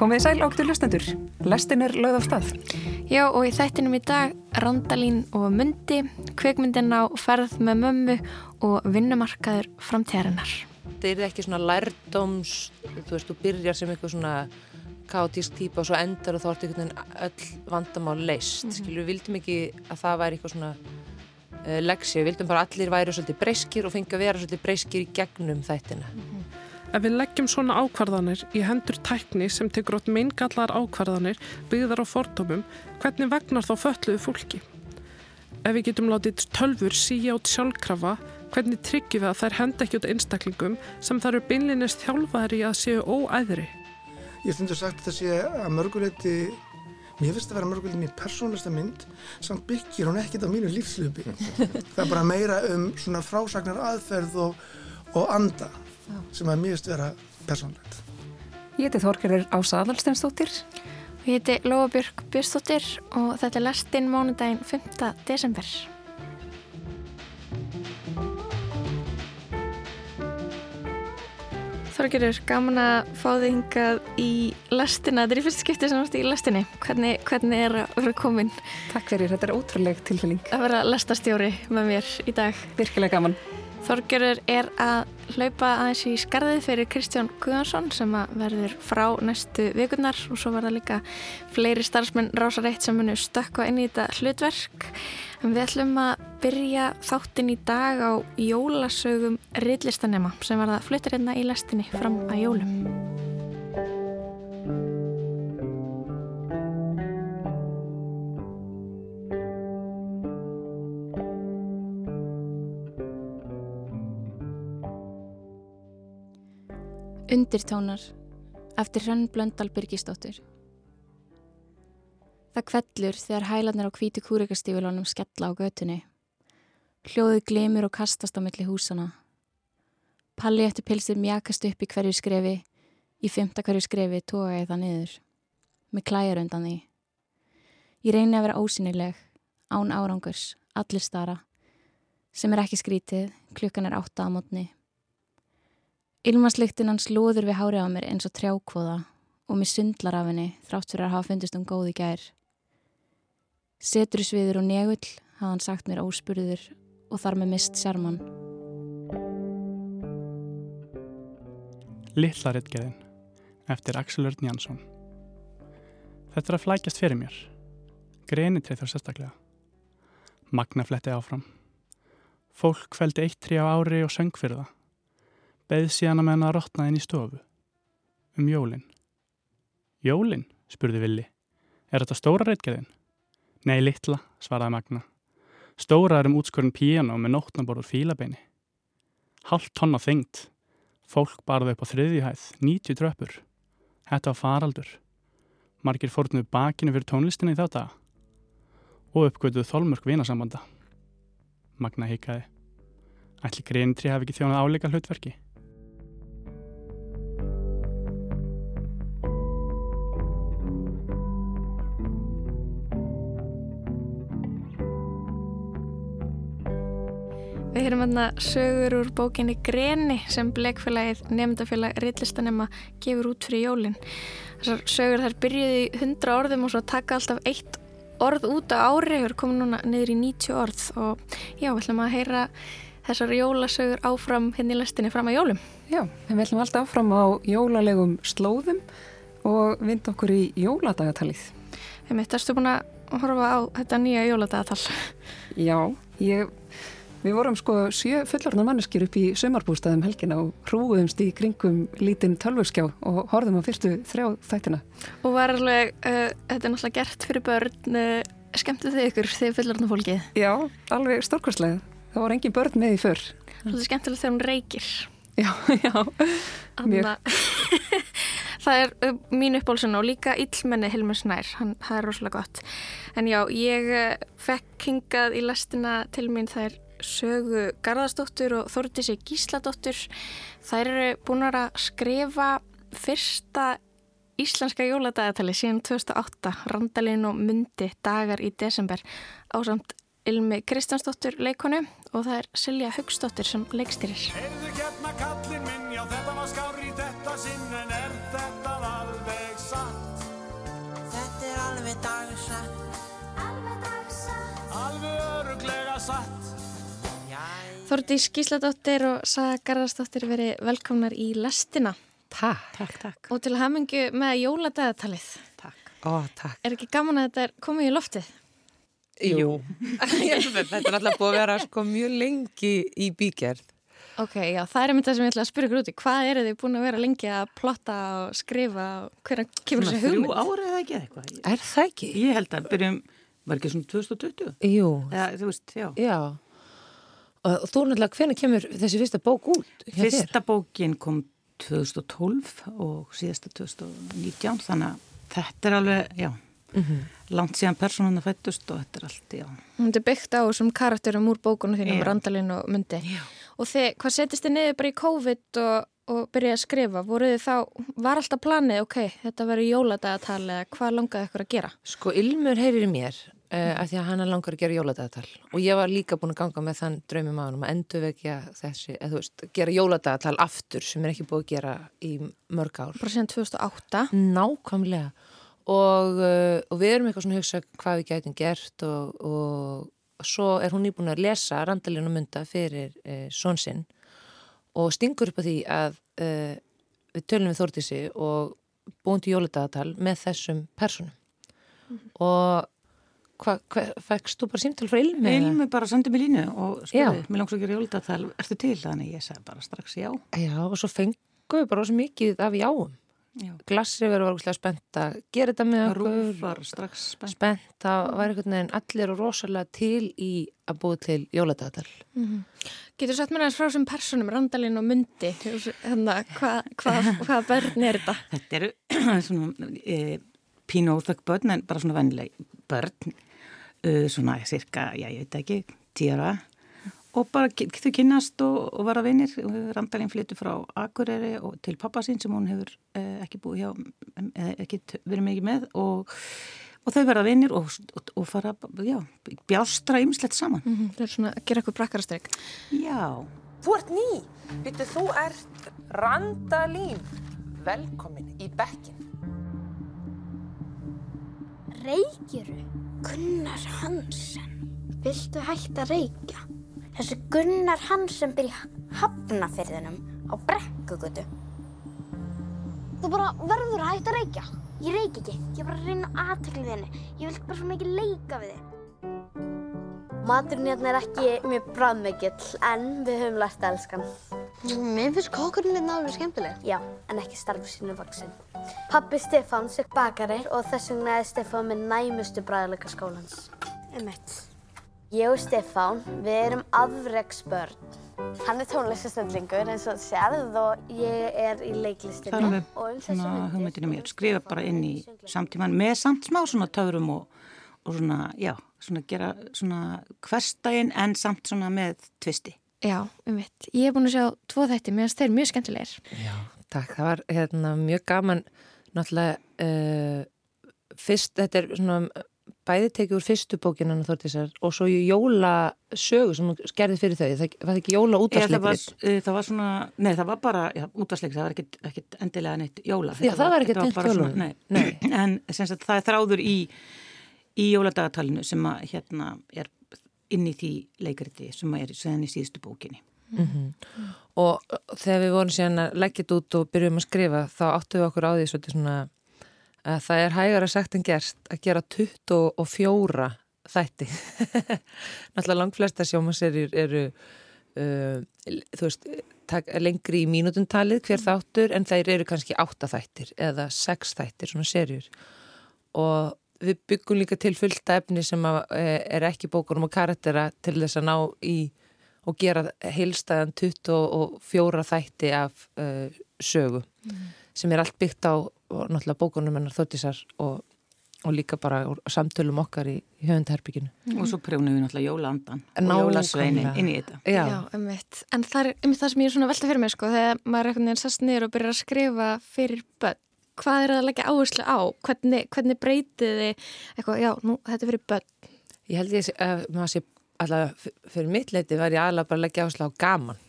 Komið sæl áktur lustendur. Lestin er lögð á stað. Já og í þættinum í dag Randalín og Mundi, kveikmyndin á ferð með mömmu og vinnumarkaður framtíðarinnar. Þetta er ekki svona lærdóms, þú veist, þú byrjar sem eitthvað svona kátísk típa og svo endar og þá ertu einhvern veginn öll vandamál leist. Mm -hmm. Skilur, við vildum ekki að það væri eitthvað svona uh, leksi, við vildum bara allir væri svolítið breyskir og fengi að vera svolítið breyskir í gegnum þættina. Mm -hmm. Ef við leggjum svona ákvarðanir í hendur tækni sem tekur átt meingallar ákvarðanir byggðar á fordómum, hvernig vegnar þá fölluðu fólki? Ef við getum látið tölfur síja át sjálfkrafa, hvernig tryggjum við að þær henda ekki út einstaklingum sem þar eru beinlinnist þjálfaðri að séu óæðri? Ég stundur sagt að það sé að mörguleiti, mér finnst að vera mörguleiti mér persónlista mynd, samt byggir hún ekkit á mínu lífslupi. það er bara meira um svona frásagnar aðferð og, og anda. Sem að finnst vera persónlegt. Ég heiti Þorgerir Ása Adalsteinsdóttir. Ég heiti Lóabjörg Björnsdóttir og þetta er lestinn mánudaginn 5. desember. Þorgerur, gaman að fá þig hingað í lastina. Þetta er í fyrst skipti sem ert í lastinni. Hvernig, hvernig er að vera komin? Takk fyrir, þetta er ótrúleg tilfinning. Að vera lastastjóri með mér í dag. Virkilega gaman. Þorgerur er að hlaupa aðeins í skarðið fyrir Kristján Guðansson sem verður frá næstu vikurnar og svo verða líka fleiri starfsmenn rásareitt sem munu stökka inn í þetta hlutverk. En við ætlum að byrja þáttinn í dag á jólasögum riðlistanema sem var það fluttir hérna í lestinni fram að jólum. Undirtónar eftir Hrönn Blöndal Byrkistóttur Það kvellur þegar hælarnir á kvítu kúrikastífilónum skella á götunni. Hljóðu glemur og kastast á milli húsana. Palli eftir pilsið mjakast upp í hverju skrefi, í fymta hverju skrefi tóka ég það niður. Með klæjar undan því. Ég reyni að vera ósynileg, án árangurs, allir stara. Sem er ekki skrítið, klukkan er átta á mótni. Ilmaslyktin hans lóður við hárið á mér eins og trjákvoða og mér sundlar af henni þrátt fyrir að hafa fundist um góði gær. Setrusviður og negull hafði hann sagt mér óspurður og þar með mist sérmann. Lillaritgeðin eftir Axel Örn Jansson Þetta er að flækjast fyrir mér. Greinitreið þar sérstaklega. Magna fletti áfram. Fólk fældi eitt trí á ári og söng fyrir það. Beð síðan að menna að rotna inn í stofu. Um jólinn. Jólinn? spurði Villi. Er þetta stóra reitgeðin? Nei, litla, svaraði Magna. Stóra er um útskorinn píjano með nótnaborður fílabeini. Halvt tonna þengt. Fólk barði upp á þriðjuhæð, 90 tröppur. Þetta var faraldur. Margir fórnuðu bakinu fyrir tónlistina í þá daga. Og uppgötuðu þólmörk vinasambanda. Magna hikaði. Ætli greinitri hafi ekki þjónað áleika hlutverki. Heyrum hérna sögur úr bókinni Greni sem Bleikfélagið nefndafélag Rillistanema gefur út fyrir jólinn. Þessar sögur þær byrjuði í 100 orðum og svo taka alltaf eitt orð út á ári og komum núna niður í 90 orð og já, við ætlum að heyra þessar jólasögur áfram hérna í lestinni fram að jólum. Já, við ætlum alltaf áfram á jólalegum slóðum og vind okkur í jóladagatalið. Við mitt, erstu búin að horfa á þetta nýja jóladagatal? Já, ég Við vorum sko sjö fullorna manneskir upp í sömarbústaðum helgina og hrúðumst í kringum lítinn tölvurskjá og horfum á fyrstu þrjá þættina. Og var alveg, uh, þetta er náttúrulega gert fyrir börn, uh, skemmtu þið ykkur þegar fullorna fólkið? Já, alveg stórkværslega. Það var engin börn með í förr. Er skemmtilegt þegar hún reykir. Já, já, mjög. það er uh, mín uppbólsun og líka Íllmenni Hilmar Snær, hann, það er rosalega gott. En já, ég fekk hingað í lastina til mín þær Sögu Garðarsdóttur og Þórtísi Gísladóttur. Þær eru búin að skrifa fyrsta íslenska jóladagatalið síðan 2008, Randalín og Mundi dagar í desember á samt Ilmi Kristjánsdóttur leikonu og það er Silja Haugsdóttur sem leikstýrir. Erðu gefna hérna kallin minn, já þetta var skár í þetta sinn en er þetta alveg satt? Þetta er alveg dag satt. Alveg dag satt. Alveg öruglega satt. Þordís Gísladóttir og Saga Garðarsdóttir verið velkomnar í lestina Takk. Takk, takk. og til hamingu með jóladagatalið. Takk. Ó, takk. Er ekki gaman að þetta er komið í loftið? Jú. Þetta er alltaf búið að vera sko mjög lengi í bígerð. Ok, já, það er einmitt það sem ég ætla að spyrja í. Hvað eru þið búin að vera lengi að plotta og skrifa og hvernig kemur Svona þessi þrjú hugmynd? ára eða ekki eða eitthvað. Er það ekki? Ég held að byrjum, var ekki svona 2020? Jú. Eða, þú veist, já. Já. Og þú náttúrulega, hvernig kemur þessi fyrsta bók út? Fyrsta bókin kom 2012 og síðasta 2019, þannig að þetta er alveg, já, Mhm. langt síðan personuna fættust og þetta er allt, já. Þetta er byggt á þessum karakterum úr bókunum þínum. Randalín og Mundi. Já. Og þið, hvað setist þið niður bara í COVID og, og byrjaði að skrifa? Voruð þið þá, var alltaf planið, ok, þetta verður jóladagatal eða hvað langaði ykkur að gera? Sko, Ilmur heyrir í mér uh, af því að hann langar að gera jóladagatal og ég var líka búin að ganga með þann draumi maðurum að endurvekja þessi, eða þú veist, gera jóladagatal aftur sem er ekki búið að gera í mörg ár. Bara síðan 2008. Nákvæmlega og, uh, og við erum eitthvað svona að hugsa hvað við gætum gert og, og svo er hún nýbúin að lesa Randalín og Munda fyrir uh, svonsinn og stingur upp á því að við tölum við Þórdísi og búin til jóladagatal með þessum personum og hvað, hva, fækst þú bara símtöl frá Ilmi? Ilmi bara sendi mér línu og Já. spurði, mér langs að gera jóladatal, ertu til? Þannig ég sagði bara strax já. Já, og svo fengum við bara svo mikið af jáum. já. Glassrifur var ógustlega spennt að gera þetta með okkur. Rúf var strax spennt. Spennt, það var einhvern veginn allir og rosalega til í að búið til jóladagatal. Getur sagt mér aðeins frá þessum personum, Randalín og Mundi, þannig að hvað hva, hva börn er þetta? Þetta eru svona e, pínu óþökk börn en bara svona vennileg börn svona cirka, já ég veit ekki tíara og bara þau kynnast og, og vara vinnir Randalín flyttu frá Akureyri og til pappa sín sem hún hefur e, ekki búið hjá e, ekki verið mikið með og, og þau verða vinnir og, og, og fara já, bjástra ymslegt saman Mm Það er svona að gera eitthvað brakkarastryk. Já Þú ert ný, býttu þú ert Randalín. Velkomin í bekkin. Reykjuru? Gunnar Hansen. Viltu hætta að reykja? Þessi Gunnar Hansen byrja hafnafyrðinum á brekkugutu. Þú bara verður að hætta að reykja. Ég reyk ekki. Ég bara reyna aðteklið þinni. Ég vil bara svo mikið leika við þig. Maturinn hérna er ekki mjög bræðmikill, en við höfum lært að elska hann. Mér finnst kókurinn hérna alveg skemmtileg. Já, en ekki starfu sínu vaksin. Pappi Stefáns er bakari og þess vegna er Stefán með næmustu bræðleika skólans. Emmett. Ég og Stefán, við erum afreksbörn. Hann er tónlistastöndlingur eins og sérð og ég er í leiklistinni. Það er með Og um svona hugmyndinu mér, skrifa bara inn í samtíman með samt smá svona töfrum og, og svona, já, svona gera svona hverstaginn en samt svona með tvisti. Já, um mitt. Ég hef búin að sjá tvo þætti, mér finnst þeir mjög skemmtilegir. Já, takk. Það var hérna, mjög gaman, náttúrulega, uh, fyrst, þetta er svona bæði tekið úr fyrstu Þortísar og svo jólasögu sem gerði fyrir þau. Það var ekki jóla Eða Það eh, það var svona, nei það var bara útvarsleik, það var ekkit, ekkit endilega neitt jóla. Já, það var þetta tengt bara svona- jólunum. Nei, en sagt það er þráður í, í jóladagatalinu sem að hérna er inn í því leikriti sem er seðan í síðustu bókinni. Og uh, þegar við vorum síðan að leggja þetta út og byrjum að skrifa, þá áttum við okkur á því svona að það er hægara sagt en gerst að gera 24 þætti. Náttúrulega langflesta sjómaserjur eru, uh, þú veist, lengri í mínútuntalið hver þáttur en þeir eru kannski 8 þættir eða 6 þættir, svona serjur. Og við byggum líka til fullta efni sem að, eh, er ekki bókunum og karaktera til þess að ná í og gera heilstæðan 24 þætti af uh, sögu sem er allt byggt á og náttúrulega bókunum hennar þóttisar og, og líka bara úr samtölum okkar í, í höfundaherbygginu. Og svo prjónum við náttúrulega jólaandan og Nákvæmlega. jólasveinin inn í þetta. Já, Já, um mitt. En það er um það sem ég er svona velta fyrir mig, sko, þegar maður er einhvern veginn sest niður og byrjar að skrifa fyrir börn. Hvað er það að leggja áherslu á? Hvernig, hvernig breytið þið eitthvað, já, nú, þetta er fyrir börn. ég held ég að maður sé alltaf fyrir mitt leiti var ég aðalega bara að leggja ásla á gaman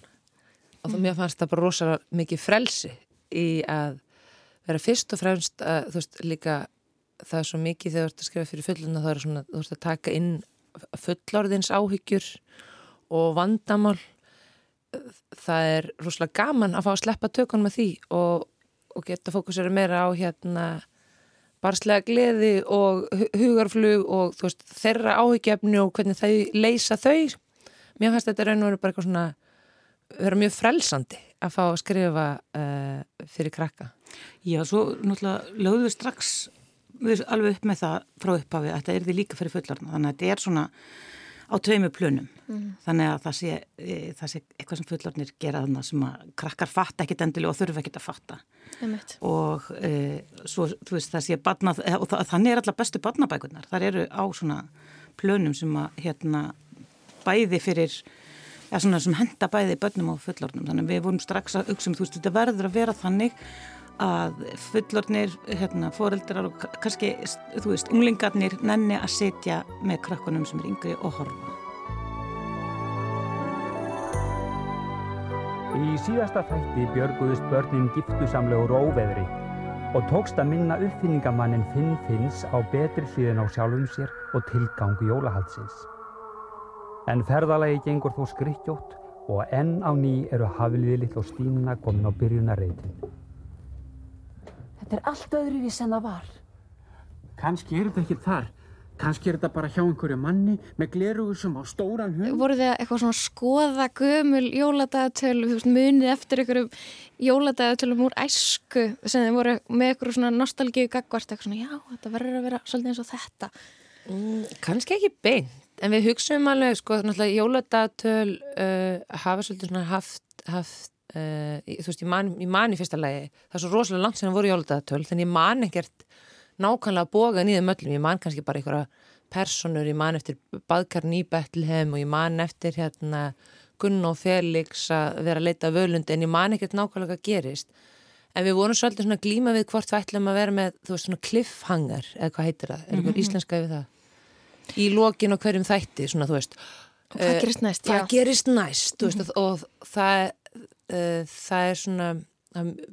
og þá mér fannst það bara rosalega mikið frelsi í að vera fyrst og fremst að þú veist líka það er svo mikið þegar þú ert að skrifa fyrir fulluna þá er svona, þú ert að taka inn fullorðins áhyggjur og vandamál það er rosalega gaman að fá að sleppa tökunum með því og, og geta fókusera meira á hérna barslega gleði og hugarflug og veist, þeirra áhyggjefni og hvernig þau leysa þau. Mér finnst þetta raun og veru bara eitthvað svona vera mjög frelsandi að fá að skrifa uh, fyrir krakka. Já, svo náttúrulega lögðu við strax við alveg upp með það frá upphafi að þetta er því líka fyrir fullarna þannig að þetta er svona á tveimu plönum mm. þannig að það sé, e, það sé eitthvað sem fullarnir gera þannig sem að krakkar fatta ekkit endilega og þurfa ekkit að fatta Emmeit. og e, svo, þú veist það sé badnað, og það, þannig er alltaf bestu badnabækunar, þar eru á svona plönum sem að hérna bæði fyrir ja, svona sem henda bæði börnum og fullornum þannig að við vorum strax að hugsa um þú veist þetta verður að vera þannig að fullornir, hérna, foreldrar og kannski, þú veist, unglingarnir nenni að setja með krakkunum sem er yngri og horfa. Í síðasta þætti björguðust börnin giftusamlegur óveðri og tókst að minna uppfinningamannin Finn Finns á betri hliðin á sjálfum sér og tilgangu jólahaldsins. En ferðalagi gengur þó skrikkjótt og enn á ný eru hafliði lill og stínuna komin á byrjunarreitin. Þetta er allt öðruvís en það var. Kanski er þetta ekki þar. Kanski er þetta bara hjá einhverju manni með glerugu sem á stóran hund. Voru þið eitthvað svona skoða gömul jóladagatöl, þú veist, munið eftir einhverjum jóladagatölu úr æsku sem þið voru með einhverju svona nostalgíu gagvart, eitthvað svona, já, þetta verður að vera svolítið eins og þetta. Mm, kannski ekki beint, en við hugsaum alveg, sko, náttúrulega jóladagatöl uh, hafa svolítið svona haft, haft Uh, þú veist, ég man, ég man í fyrsta lagi það er svo rosalega langt sem það voru jóladatöl þannig ég man ekkert nákvæmlega bóga nýðum öllum, ég man kannski bara einhverja personur, ég man eftir Badkarn í Betlehem og ég man eftir hérna Gunn og Felix að vera að leita völundi en ég man ekkert nákvæmlega hvað gerist. En við vorum svolítið svona glíma við hvort við ætlum að vera með, þú veist, svona cliffhanger eða hvað heitir það, er einhver mm -hmm. íslenska við það? Í lokin og hverjum þætti svona, og hvað uh, gerist næst, hvað gerist næst, veist, og, og það uh, það er svona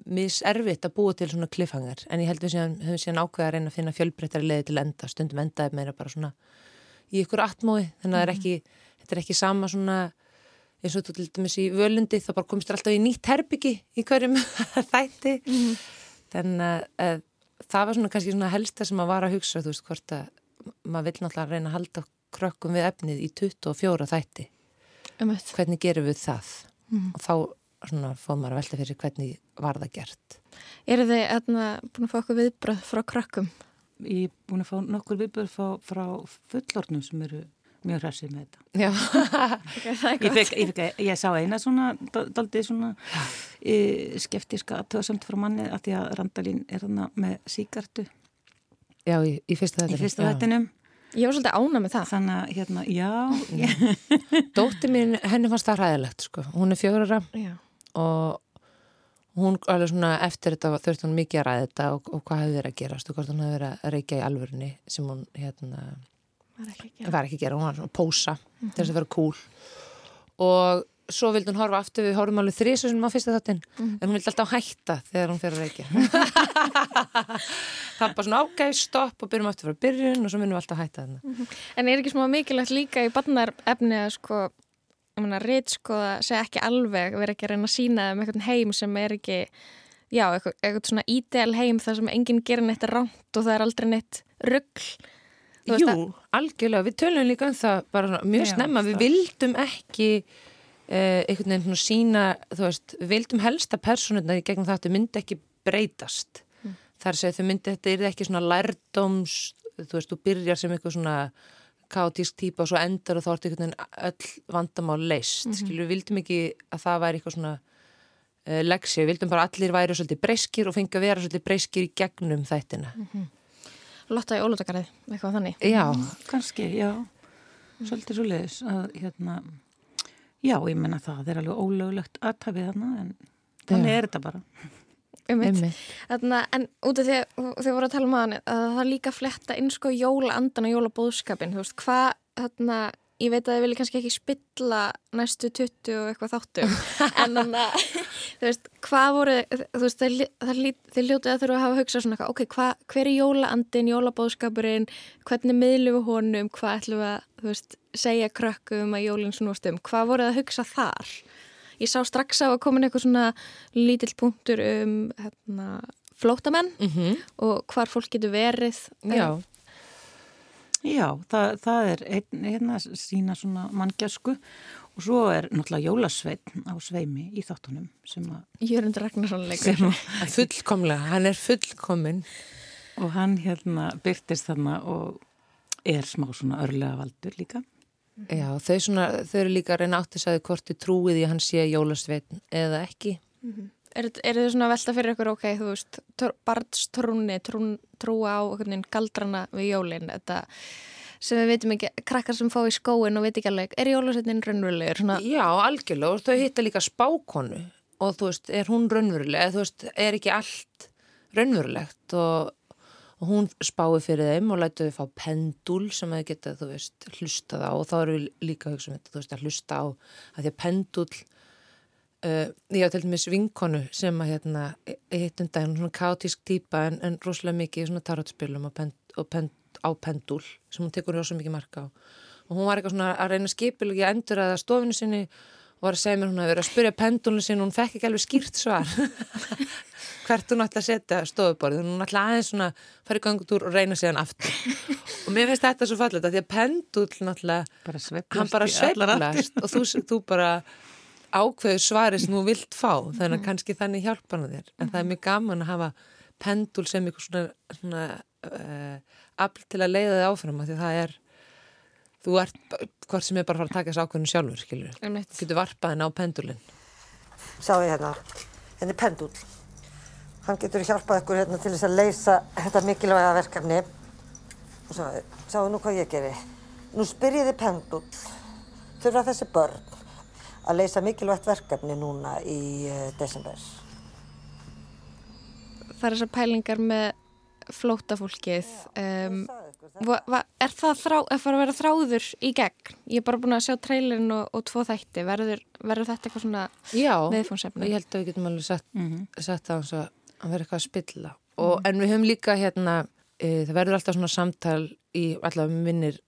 miservitt að búa til svona kliffhangar en ég held við séum, höfum síðan ákveða að reyna að finna fjölbreyttari leði til enda, stundum endaði meira bara svona í ykkur atmói þannig að það er ekki, þetta er ekki sama svona eins og þú til dæmis í völundi þá bara komist þér alltaf í nýtt herbyggi í hverjum þætti. Mm -hmm. þannig að það var svona kannski svona helsta sem að vara að hugsa þú veist hvort að maður vil náttúrulega reyna að halda krökkum við efnið í 24 þætti. Um hvernig gerum við það? Mm -hmm. og þá svona fóð maður að velta fyrir hvernig var það gert. Er þið etna, búin að fá okkur viðbröð frá krakkum? Ég er búin að fá nokkur viðbröð frá, frá fullornum sem eru mjög hræsið með þetta. Já, okay, það er gott. Ég, fekk, ég, fekk, ég sá eina svona, daldið svona e, skeftiska aðtöðsamt frá manni að því að Randalín er hana með síkartu. Já, í, í fyrsta þettinum. Í fyrsta þettinum. Ég var svolítið ána með það. Þannig að, hérna, já. Dótti mín, henni fannst það ræðilegt, sko. Hún er fjórara. Já og hún alveg svona eftir þetta þurfti hún mikið að ræða þetta og, og hvað hefði verið að gerast og hvort hún hefði verið að reykja í alvörunni sem hún hérna var ekki að gera, ekki að gera. hún var svona að pósa mm -hmm. til þess að vera cool og svo vildi hún horfa aftur við horfum alveg þrísu sem á fyrsta þáttinn mm -hmm. en hún vildi alltaf hætta þegar hún fyrir að reykja það er bara svona ágæð, stopp og byrjum aftur frá byrjun og svo minnum við alltaf hætta mm -hmm. En er ekki smá mikilvægt líka í barnarefni að sko reytskoða segja ekki alveg vera ekki að reyna að sína um einhvern heim sem er ekki já, eitthvað, eitthvað svona ídel heim þar sem enginn gerir neitt ránt og það er aldrei neitt ruggl Jú, algjörlega, við tölum líka um það bara mjög já, snemma, við vildum ekki eh, einhvern veginn svona sína, þú veist, við vildum helsta personuna í gegnum það að þetta myndi ekki breytast. Mm. þar segja þau myndi, þetta er ekki svona lærdóms, þú veist, þú byrjar sem eitthvað svona kátísk típa og svo endar og þá ertu einhvern veginn öll vandamál leist. Mm -hmm. Skilur, við vildum ekki að það væri eitthvað svona uh, leksi, við vildum bara allir væri svolítið breyskir og fengi að vera svolítið breyskir í gegnum þættina. Mm -hmm. Lotta í ólutakarið, eitthvað þannig. Já. Mm, kannski, já. Svolítið svo leiðis að hérna, já, ég menna það er alveg ólöglegt aðtafið þarna en þannig já. er þetta bara. Þarna, en út af því að þið voru að tala um aðan að það líka fletta inn sko jóla andan og jóla bóðskapin þú veist hvað þarna ég veit að þið vilja kannski ekki spilla næstu 20 og eitthvað þáttum en þannig að, þú veist, hvað voru þú veist, þeir ljótið að þurfa að hafa hugsað svona, ok, hva, hver er jólaandin jólabóðskapurinn, hvernig miðlum við honum, hvað ætlum við að þú veist, segja krökkum að jólinn snúast um hvað voru að hugsa þar ég sá strax á að komin eitthvað svona lítill punktur um hérna, flótamenn mm -hmm. og hvar fólk getur verið. Já. Já, það, það er einn, hérna sína svona manngjösku og svo er náttúrulega Jólasveitn á sveimi í þáttunum sem að Jörgundur Ragnarsson leikur. Fullkomlega, hann er fullkomin og hann hérna byrtist þarna og er smá svona örlega valdur líka Já, þau, svona, þau eru líka að reyna átt þess að hvort þið trúið í að hann sé Jólasveitn eða ekki mm -hmm. Er, er þið svona velta fyrir ykkur, ok, þú veist, barnstrúni, trú, trúa á galdrana við jólinn, þetta sem við veitum ekki, krakkar sem fá í skóin og veit ekki alveg, er jólasetnin raunverulegur? Svona... Já, algjörlega, og þau hitta líka spákonu og þú veist, er hún raunveruleg, þú veist, er ekki allt raunverulegt og, og hún spái fyrir þeim og þau fá pendul sem þau geta, þú veist, hlustað á. Og þá eru við líka hugsa um þetta, þú veist, að hlusta á að því að pendul Uh, ég á til dæmis vinkonu sem að hérna, hitt um daginn svona kátísk týpa en, en rosalega mikið svona tarotspilum og pend, á pendul sem hún tekur rosalega mikið marka á. Og hún var eitthvað svona að reyna skipil og ég endur að stofinu sinni og var að segja mér hún að vera að spyrja pendulinu sinni og hún fekk ekki alveg skýrt svar. Hvert hún ætla að setja stofuborðið. Hún ætla aðeins svona að fara í gangutúr og reyna síðan aftur. Og mér finnst þetta svo fallet að því að pendul náttúrulega bara hann bara sveiflast og þú, þú bara ákveðu svari sem þú vilt fá þannig að mhm. kannski þannig hjálpa hann þér. En það er mjög gaman að hafa pendul sem eitthvað svona, svona uh, afl til að leiða þig áfram því það er þú ert hvort sem er bara að fara að taka þessu ákveðinu sjálfur skilur, þú getur varpaðin á pendulin Sjáu hérna henni hérna pendul hann getur hjálpað ykkur hérna til þess að leysa þetta mikilvæga verkefni. Og sjáu, sjáu nú hvað ég geri. Nú spyrjiði pendul þurfa þessi börn að leysa mikilvægt verkefni núna í uh, desember. Það er þessar pælingar með flótafólkið. Um, er það þrá, að fara að vera þráður í gegn? Ég er bara búin að sjá trailerin og, og tvo þætti. Verður, verður þetta eitthvað svona Já, viðfónsefni? ég held að við getum alveg sett, mm -hmm. sett að vera eitthvað að spilla. Og, mm -hmm. En við höfum líka hérna, e, það verður alltaf svona samtal í allavega minnir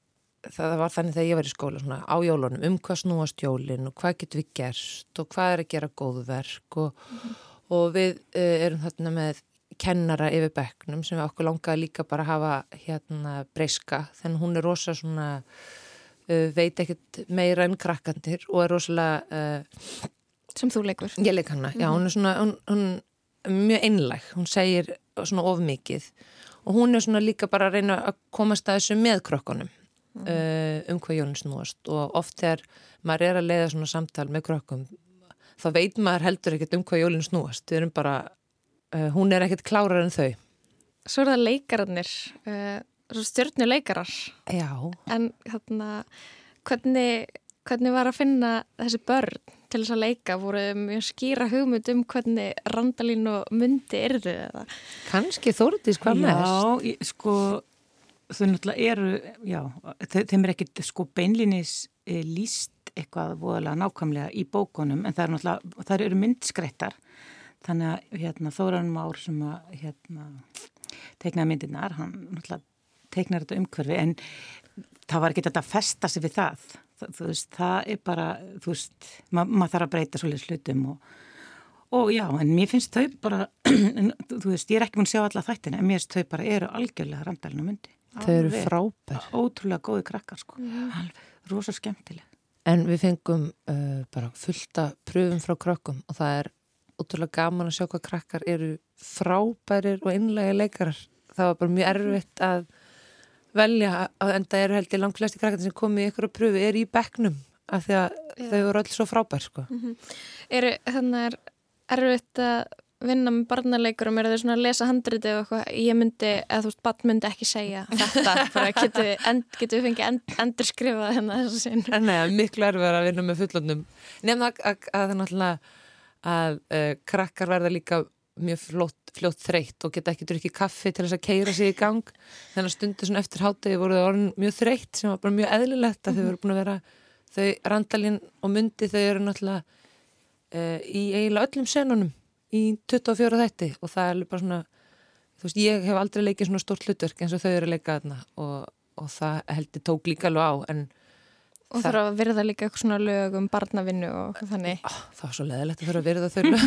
það var þannig þegar ég var í skóla svona, á jólunum um hvað snúast jólin og hvað getur við gerst og hvað er að gera góðu verk og, mm -hmm. og við uh, erum þarna með kennara yfir bekknum sem okkur langaði líka bara að hafa hérna breyska þannig hún er rosa svona uh, veit ekkert meira um krakkandir og er rosalega uh, sem þú leikur ég leik hana, mm -hmm. já hún er svona hún, hún mjög einlæg, hún segir svona of mikið og hún er svona líka bara að reyna að komast að þessu með krökkunum uh, um hvað Jónin snúast og oft þegar maður er að leiða svona samtal með krökkum þá veit maður heldur ekkert um hvað Jónin snúast við erum bara, uh, hún er ekkert klárar en þau. Svo er það leikararnir uh, stjórnuleikarar Já. En hérna, hvernig hvernig var að finna þessi börn til þess að leika, voru mjög skýra hugmynd um hvernig randalín og myndi erðu eða? Kanski þóruðis hvað mest? Já, sko þau náttúrulega eru, já, þeim er ekkert sko beinlinis e, líst eitthvað voðalega nákvæmlega í bókunum en það er náttúrulega, það eru myndskreittar þannig að hérna, Þóranum Ár sem að hérna, teiknaði myndirnar, hann náttúrulega teiknar þetta umhverfi en það var ekki þetta að festa sig við það, það þú veist, það er bara þú veist, ma maður þarf að breyta svolítið slutum og Og já, en mér finnst þau bara, þú veist, ég er ekki búin að sjá alla þættina, en mér finnst þau bara eru algjörlega randalina myndi. Þau eru frábær. Ótrúlega góði krakkar sko, mm. rosa skemmtileg. En við fengum uh, bara fullta pröfum frá krökkum og það er ótrúlega gaman að sjá hvað krakkar eru frábærir og innlega leikarar. Það var bara mjög erfitt að velja að enda eru held í langt flesti krakkar sem komið í ykkur að pröfu er í bekknum af því að Já. þau eru alls svo frábær sko. Mm -hmm. Eru þannig er erfitt að vinna með barnaleikurum er það svona að lesa handriti eða eitthvað, ég myndi, eða þú veist, barn myndi ekki segja þetta, bara getur við, end, getur við fengið end, endurskrifað hérna þessu sinn. Nei, miklu erfið að vinna með fullotnum. Nefna að það er náttúrulega að uh, krakkar verða líka mjög flott fljótt þreytt og geta ekki drukkið kaffi til þess að keira sig í gang. Þannig að stundu eftir hátegi voru það mjög þreytt sem var bara mjög eðlilegt að þau voru búin að vera þau randalinn og myndi þau eru náttúrulega uh, í eiginlega öllum senunum í 24 þætti og það er bara svona þú veist ég hef aldrei leikið svona stórt hlutverk eins og þau eru að leika þarna og, og það heldur tók líka alveg á en Og þarf að virða líka eitthvað svona lög um barnavinnu og þannig. Oh, það var svo leðilegt að þurfa að virða þau lög.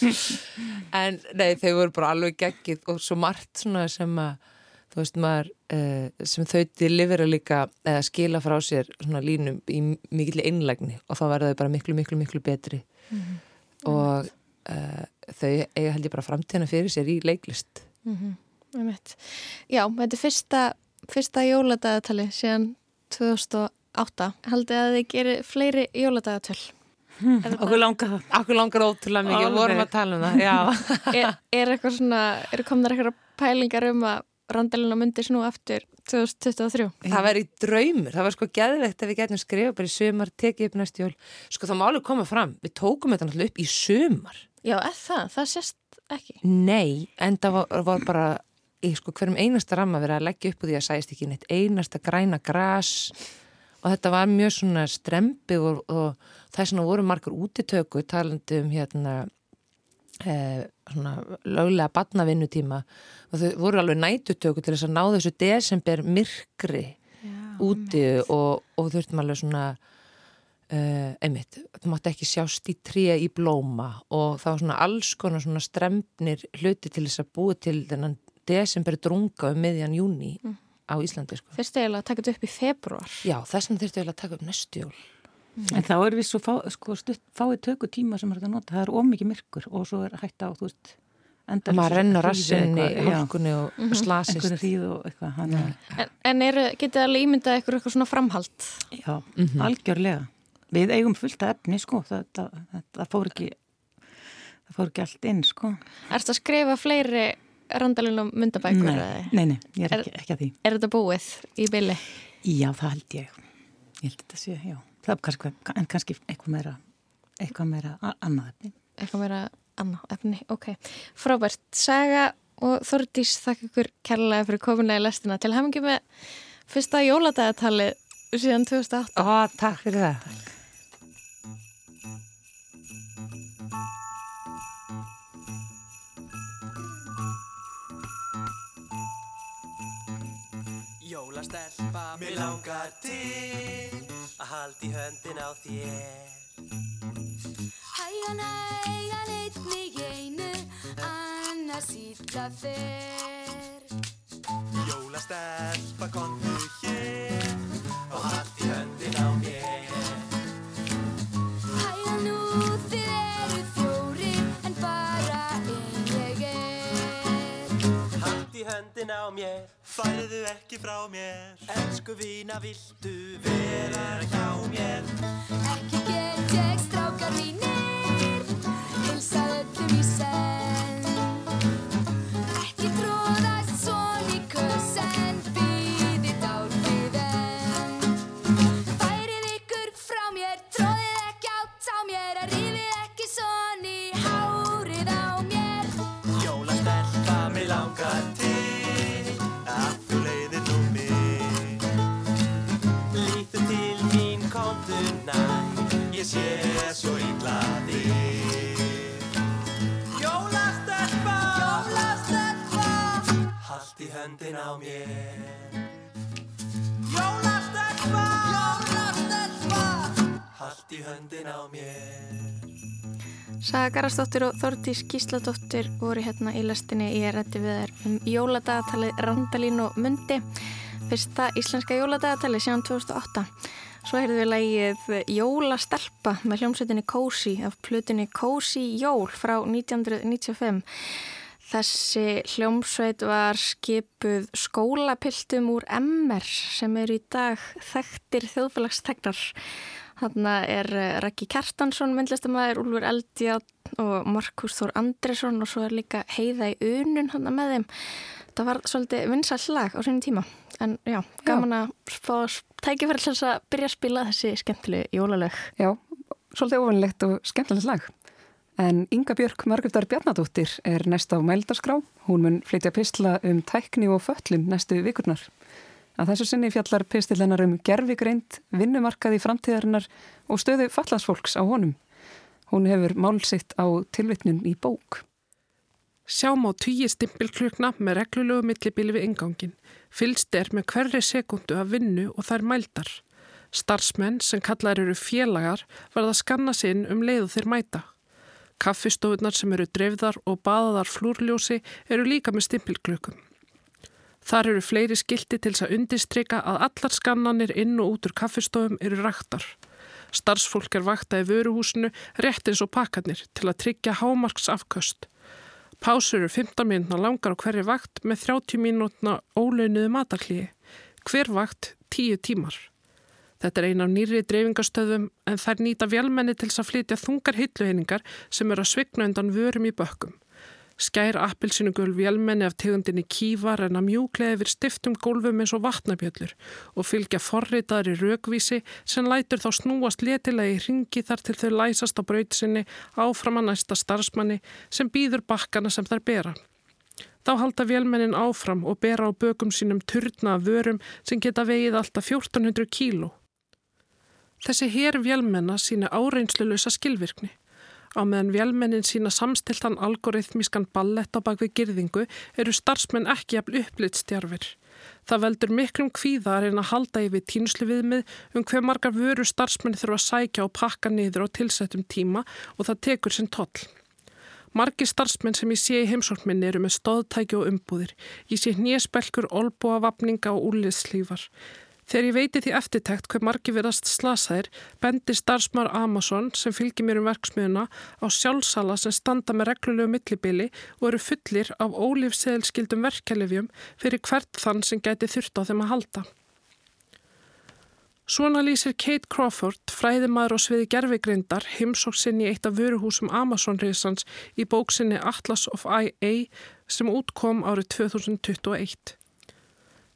en nei, þau voru bara alveg geggið og svo margt svona sem að, þú veist maður, uh, sem þau að líka eða skila frá sér svona línum í mikill einlægni og þá verða þau bara miklu, miklu, miklu betri. Mm -hmm. Og uh, þau eiga held ég bara framtíðana fyrir sér í leiklist. Mm -hmm. Já, þetta er fyrsta, fyrsta jóladagatali síðan 2008 haldið að þið gerir fleiri jóladagatöl hmm, okkur langar það. Okkur langar ótrúlega mikið, okay. vorum að tala um það er, er eitthvað svona er komnar eitthvað pælingar um að randalina myndir snú eftir 2023 það væri draumur, það var sko gæðvegt að við getum skrifa bara í sömar, tekið upp næst jól. Sko það máli koma fram, við tókum þetta náttúrulega upp í sömar já, eða það, það sést ekki. Nei, en það var, var bara í sko hverjum einasta ramma verið að leggja upp og því að sæst ekki neitt einasta græna gras. Og þetta var mjög svona strempi og, og það svona voru margur útitöku talandi um hérna eh, svona löglega badnavinnutíma og þau voru alveg nætutöku til þess að ná þessu desember myrkri Já, úti og, og þurftum alveg svona Uh, einmitt, þú mátti ekki sjást í tríja í blóma. Og það var svona alls konar svona strempnir hluti til þess að búa til þennan desember drunga um miðjan júni mm. á Íslandi sko. Þurftu eiginlega að taka þetta upp í februar Já, þess vegna þurftu eiginlega að taka upp næstu jól mm. En þá er við svo fá, sko, stutt, fáið tökur tíma sem er þetta að nota, það er ómikið myrkur og svo er hægt á, þú veist og maður rennar rassinni í hálkunni og mm -hmm. slasist og eitthvað, En, en er, getið alveg ímyndað eitthvað, eitthvað svona framhald? Já, mm -hmm. algjörlega Við eigum fullt af efni sko, það, það, það fór ekki það fór ekki allt inn sko Er þetta að skrifa fleiri randalinn og myndabækur? Nei, nei, nei, ég er, er ekki, ekki að því. Er þetta búið í bylli? Já, það held ég. Ég held þetta sé, já. Það er kannski, kannski eitthvað meira, eitthvað meira annað efni. Eitthvað meira annað efni, ok. Frábært, Saga og Þordís, þakk ykkur kærlega fyrir kominlega í lestina. Til hefum með fyrsta jóladagatalið síðan 2008. Ó, takk fyrir það. Stelpa Mér langar til að haldi höndin á þér Hægan, hægan, einni í einu annars ítla fer mér Færðu ekki frá mér. Elsku vína, viltu vera hjá mér? Ekki get ég strákar mínir Hilsað öllum í senn höndin á mér. Jólastelpa, jólastelpa Hallt í höndin á mér. Saga Garastóttir og Þordís Gísladóttir voru hérna í lastinni í rætti við þær um jóladagatali Randalín og Mundi. Fyrsta íslenska jóladagatali síðan 2008 Svo heyrðum við lægið Jólastelpa með hljómsveitinni Cozy af plutinni Cozy Jól frá 1995. Þessi hljómsveit var skipuð skólapiltum úr MR sem eru í dag þekktir þjóðfélagstegnar. Þannig er Rækki Kjartansson, myndlistamæður, Úlfur Eldjátt og Markus Þór Andresson og svo er líka Heiða í unun hann með þeim. Það var svolítið vinsall lag á sínum tíma en já, gaman að fá tækifæri til að byrja að spila þessi skemmtilegu jólalög. Já, svolítið ofanlegt og skemmtilegt lag En Inga Björk Margreðar Bjarnadóttir er næst á mældarskrá. Hún mun flytja pistla um tækni og föllum næstu vikurnar. Að þessu sinni fjallar pistillennar um gerfigreind, vinnumarkaði framtíðarinnar og stöðu fallansfólks á honum. Hún hefur málsitt á tilvitnun í bók. Sjáum á tíi stimpilklukna með reglulegu millibili við ingangin. Fylst er með hverri sekundu að vinnu og þær mældar. Starfsmenn sem kallar eru félagar verða að skanna sinn um leiðu þeir mæta. Kaffistofunar sem eru dreifðar og baðaðar flúrljósi eru líka með stimpilklukkum. Þar eru fleiri skildi til þess að undistrykka að allar skannanir inn og út úr kaffistofum eru rættar. Starfsfólk er vakta í vöruhúsinu rétt eins og pakkarnir til að tryggja hámarks afköst. Pásur eru 15 mínúna langar á hverju vakt með 30 mínúna ólaunuðu matarklíi. Hver vakt 10 tímar. Þetta er eina af nýri dreifingastöðum en þær nýta vélmenni til þess að flytja þungar hilluheiningar sem eru að svigna undan vörum í bökkum. Skær appilsinugul vélmenni af tegundinni kívar en að mjúklega yfir stiftum gólfum eins og vatnabjöllur og fylgja forritaðri raukvísi sem lætur þá snúast letilega í ringi þar til þau læsast á brautsinni áfram að næsta starfsmanni sem býður bakkana sem þær bera. Þá halda vélmennin áfram og bera á bökum sínum turna vörum sem geta vegið alltaf 1400 kíló. Þessi hér vélmenna sína áreinslu lausa skilvirkni. Á meðan vélmennin sína samstiltan algoritmískan ballett á bakvið girðingu eru starfsmenn ekki jafn upplitstjarfir. Það veldur miklum kvíða að reyna að halda yfir tínslu viðmið um hver margar vöru starfsmenn þurfa að sækja og pakka niður á tilsettum tíma og það tekur sinn toll. Margi starfsmenn sem ég sé í heimsóknminni eru með stóðtæki og umbúðir. Ég sé hnésbelkur, olbúa, vapninga og úliðslífar. Þegar ég veiti því eftirtækt hver margi verðast slasaðir, bendir starfsmar Amazon sem fylgir mér um verksmiðuna á sjálfsala sem standa með reglulegu millibili og eru fullir af ólífseðilskildum verkelefjum fyrir hvert þann sem gæti þurft á þeim að halda. Svona lýsir Kate Crawford, fræðimaður og sviði gerfigreindar, heimsóksinni í eitt af vöruhúsum Amazon-reysans í bóksinni Atlas of IA sem útkom árið 2021.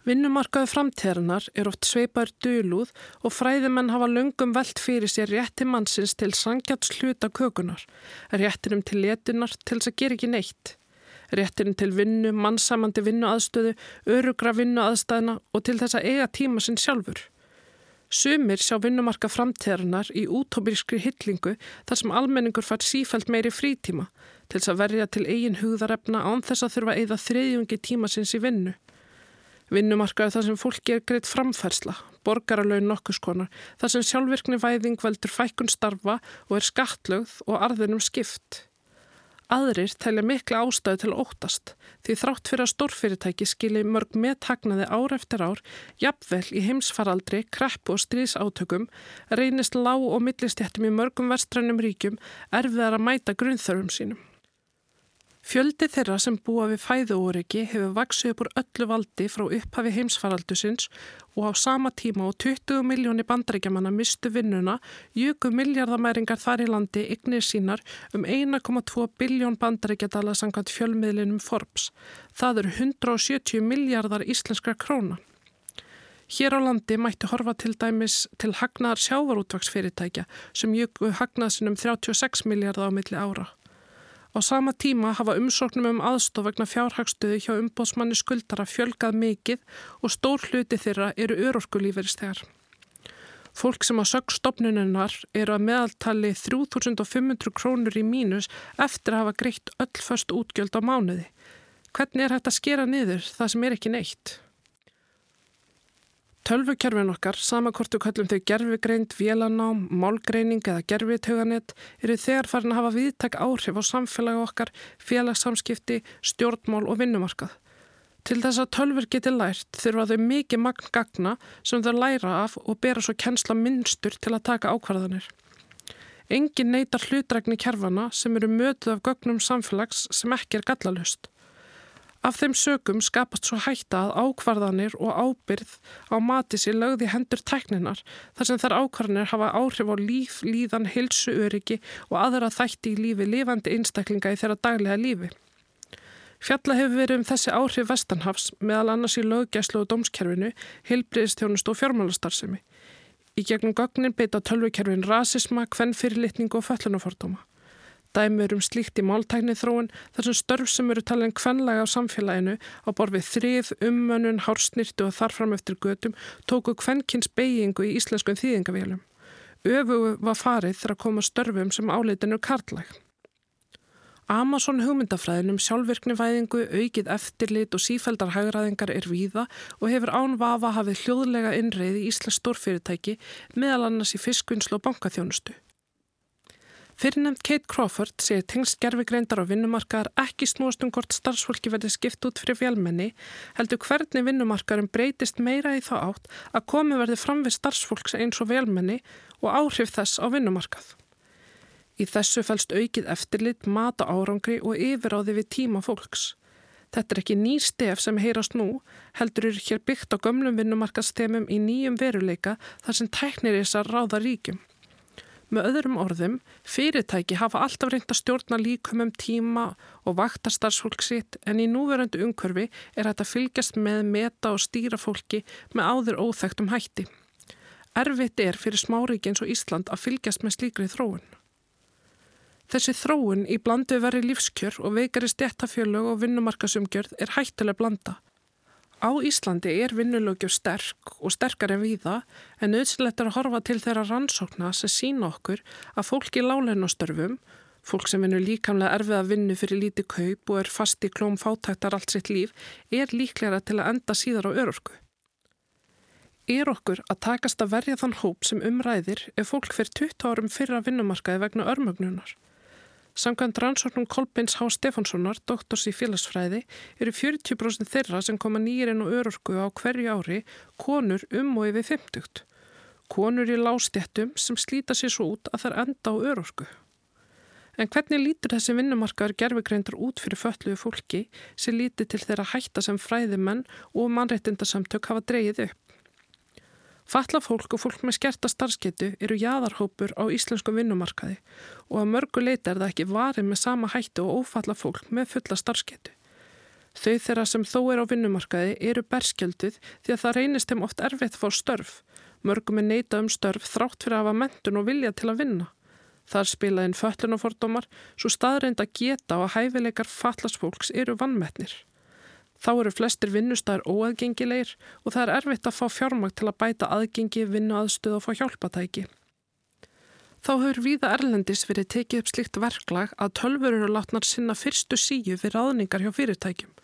Vinnumarkaðu framtíðarinnar er oft sveipar dölúð og fræðimenn hafa löngum veld fyrir sér rétti mannsins til sangjats hluta kökunar, réttinum til letunar til þess að gera ekki neitt, réttinum til vinnu, mannsamandi vinnuaðstöðu, örugra vinnuaðstæðina og til þess að eiga tíma sinn sjálfur. Sumir sjá vinnumarka framtíðarinnar í útópirískri hillingu þar sem almenningur fær sífælt meiri frítíma til þess að verja til eigin hugðarefna án þess að þurfa að eigða þriðjungi tíma sinns í vinnu. Vinnumarkaðu þar sem fólki er greitt framfærsla, borgaralögin nokkuskonar, þar sem sjálfvirkni væðing veldur fækkun starfa og er skattlögð og arðinum skipt. Aðrir telja mikla ástæðu til óttast því þrátt fyrir að stórfyrirtæki skilji mörg meðtagnaði ár eftir ár, jafnvel í heimsfaraldri, kreppu og stríðsátökum, reynist lág og millistjættum í mörgum vestrænum ríkjum erfiðar að mæta grunnþörfum sínum. Fjöldi þeirra sem búa við fæðuóryggi hefur vaksið upp úr öllu valdi frá upphafi heimsfaraldusins og á sama tíma og 20 miljóni bandaríkjamanna mistu vinnuna jöku miljardamæringar þar í landi ygnir sínar um 1,2 biljón bandaríkjadala sangkvæmt fjölmiðlinum Forbes. Það eru 170 miljardar íslenskra króna. Hér á landi mætti horfa til dæmis til hagnaðar sjávarútvaksfyrirtækja sem jöku hagnaðsinum 36 miljardar á milli ára. Á sama tíma hafa umsóknum um aðstof vegna fjárhagstöðu hjá umbóðsmanni skuldara fjölgað mikið og stór hluti þeirra eru örorkulíferistegar. Fólk sem á sögstofnununnar eru að meðaltali 3500 krónur í mínus eftir að hafa greitt öll först útgjöld á mánuði. Hvernig er þetta að skera niður það sem er ekki neitt? Tölvukerfin okkar, samakortu kallum þau gerfigreind, vélanám, málgreining eða gerfitöganett, eru þegar farin að hafa viðtak áhrif á samfélagi okkar, félagssamskipti, stjórnmál og vinnumarkað. Til þess að tölfur geti lært þurfa þau mikið magn gagna sem þau læra af og bera svo kennsla minnstur til að taka ákvarðanir. Engin neytar hlutrækni kerfana sem eru mötuð af gögnum samfélags sem ekki er gallalust. Af þeim sögum skapast svo hætta að ákvarðanir og ábyrð á mati sér lögði hendur tækninar þar sem þær ákvarðanir hafa áhrif á líf, líðan, hilsu, öryggi og aðra þætti í lífi lifandi einstaklinga í þeirra daglega lífi. Fjalla hefur verið um þessi áhrif vestanhafs meðal annars í löggæslu og dómskerfinu, heilbriðistjónust og fjármálastarsemi. Í gegnum gögnin beita tölvukerfin rasisma, kvennfyrirlitning og föllunafordóma. Dæmi eru um slíkt í máltækni þróun þar sem störf sem eru talin kvenlega á samfélaginu á borfið þrið, ummönnun, hársnýrtu og þarfram eftir götum tóku kvenkins beigingu í íslenskum þýðingavélum. Öfugu var farið þegar að koma störfum sem áleitinu karlæg. Amazon hugmyndafræðin um sjálfvirknivæðingu, aukið eftirlit og sífældar hagraðingar er víða og hefur án vafa hafið hljóðlega innreið í Íslands stórfyrirtæki meðal annars í fiskvinnslu og bankaþjónustu. Fyrirnefnd Kate Crawford segir tengst gerfigreindar á vinnumarkaðar ekki snúast um hvort starfsfólki verði skipt út fyrir fjálmenni, heldur hvernig vinnumarkaðarum breytist meira í þá átt að komi verði fram við starfsfólks eins og fjálmenni og áhrif þess á vinnumarkað. Í þessu fælst aukið eftirlit, mata árangri og yfiráði við tíma fólks. Þetta er ekki ný stef sem heyrast nú, heldur er hér byggt á gömlum vinnumarkastemum í nýjum veruleika þar sem tæknir þessar ráða ríkjum. Með öðrum orðum, fyrirtæki hafa alltaf reynd að stjórna líkum um tíma og vakta starfsfólk sitt en í núverandi umkörfi er þetta fylgjast með meta og stýra fólki með áður óþægtum hætti. Erfitt er fyrir smáríki eins og Ísland að fylgjast með slíkri þróun. Þessi þróun í blandu veri lífskjör og veikari stjættafjölög og vinnumarkasumgjörð er hættilega blanda. Á Íslandi er vinnulögjur sterk og sterkar en víða en auðsilegt er að horfa til þeirra rannsókna sem sína okkur að fólk í láleinastörfum, fólk sem vinnur líkamlega erfið að vinnu fyrir lítið kaup og er fast í klóm fátæktar allt sitt líf, er líklega til að enda síðar á örorku. Er okkur að takast að verja þann hóp sem umræðir ef fólk fyrir 20 árum fyrra vinnumarkaði vegna örmögnunar? Samkvæmt rannsóknum Kolbins H. Stefánssonar, doktors í félagsfræði, eru 40% þeirra sem koma nýjirinn og örorku á hverju ári konur um og yfir 50. Konur í lástjættum sem slíta sér svo út að það er enda á örorku. En hvernig lítur þessi vinnumarkaður gerfugreindur út fyrir fölluðu fólki sem líti til þeirra hætta sem fræðimenn og mannreitindasamtök hafa dreyið upp? Falla fólk og fólk með skerta starfsketu eru jæðarhópur á íslenskum vinnumarkaði og að mörgu leita er það ekki varið með sama hættu og ófalla fólk með fulla starfsketu. Þau þeirra sem þó er á vinnumarkaði eru berskjölduð því að það reynist þeim oft erfitt fór störf. Mörgum er neita um störf þrátt fyrir að hafa mentun og vilja til að vinna. Þar spilaðinn föllunafordómar svo staðreind að geta og að hæfileikar fallasfólks eru vannmetnir. Þá eru flestir vinnustæðar óaðgengilegir og það er erfitt að fá fjármag til að bæta aðgengi, vinnu aðstöð og fá hjálpatæki. Þá hefur víða Erlendis verið tekið upp slikt verklag að tölfur eru látnar sinna fyrstu síu fyrir aðningar hjá fyrirtækjum.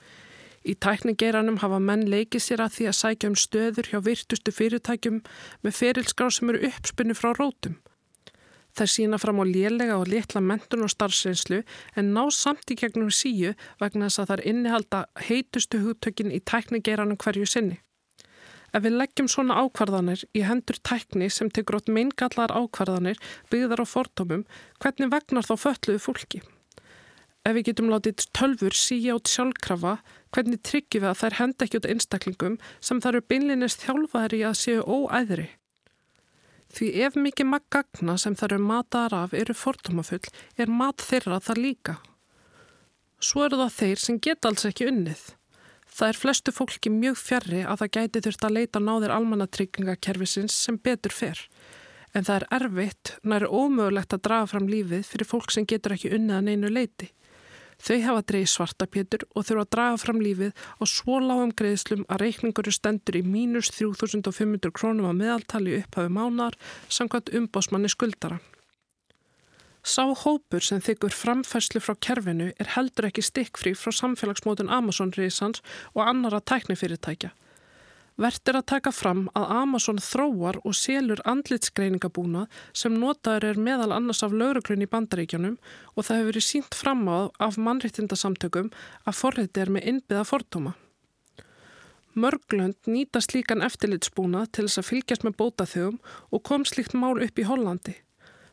Í tækningeiranum hafa menn leikið sér að því að sækja um stöður hjá virtustu fyrirtækjum með ferilskrá sem eru uppspunni frá rótum. Þær sína fram á lélega og litla mentun og starfsreynslu en ná samt í gegnum síu vegna þess að þær innihalda heitustu hugtökin í tæknigeiranum hverju sinni. Ef við leggjum svona ákvarðanir í hendur tækni sem tekur átt meingallar ákvarðanir byggðar á fortómum, hvernig vegnar þá fölluðu fólki? Ef við getum látið tölfur síja át sjálfkrafa, hvernig tryggjum við að þær henda ekki út einstaklingum sem þar eru beinlinist þjálfaðir í að séu óæðri? Því ef mikið maggagna sem þar eru mataðar af eru fordómafull er mat þeirra þar líka. Svo eru það þeir sem geta alls ekki unnið. Það er flestu fólki mjög fjarrri að það gæti þurft að leita náðir almannatryggingakerfisins sem betur fer. En það er erfitt, næri ómögulegt að draga fram lífið fyrir fólk sem getur ekki unnið að neinu leiti. Þau hafa dreið svartapétur og þurfa að draga fram lífið á svo lágum greiðslum að reikninguru stendur í mínus 3500 krónum á meðaltali upphafi mánar samkvæmt umbásmanni skuldara. Sá hópur sem þykkur framfærslu frá kerfinu er heldur ekki stikkfrí frá samfélagsmótun Amazon-reysans og annara tæknifyrirtækja. Vert er að taka fram að Amazon þróar og selur andlitsgreiningabúna sem notaður er meðal annars af lauruglun í bandaríkjanum og það hefur verið sínt fram á af mannréttindasamtökum að forriti er með innbyða fortóma. Mörglönd nýta slíkan eftirlitsbúna til þess að fylgjast með bótaþjóðum og kom slíkt mál upp í Hollandi.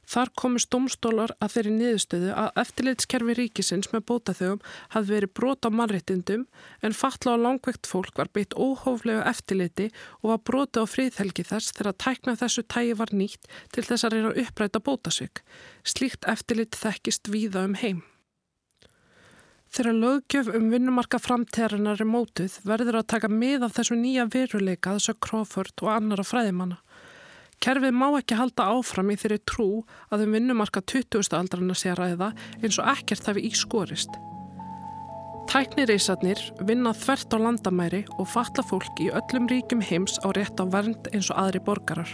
Þar komist domstólar að þeirri niðurstöðu að eftirleitskerfi ríkisins með bótaþögum hafði verið brot á mannréttindum en fatla á langveikt fólk var beitt óhóflegu eftirliti og var broti á fríðhelgi þess þegar tækna þessu tægi var nýtt til þess að reyna að uppræta bótasvík. Slíkt eftirlit þekkist víða um heim. Þegar lögjöf um vinnumarka framtíðarinnar er mótuð verður að taka mið af þessu nýja veruleika þess að Crawford og annara fræðimanna. Kerfið má ekki halda áfram í þeirri trú að um vinnumarka 20. aldrana sé að ræða eins og ekkert hafi ískorist. Tæknireysarnir vinna þvert á landamæri og fatla fólk í öllum ríkum heims á rétt á vernd eins og aðri borgarar.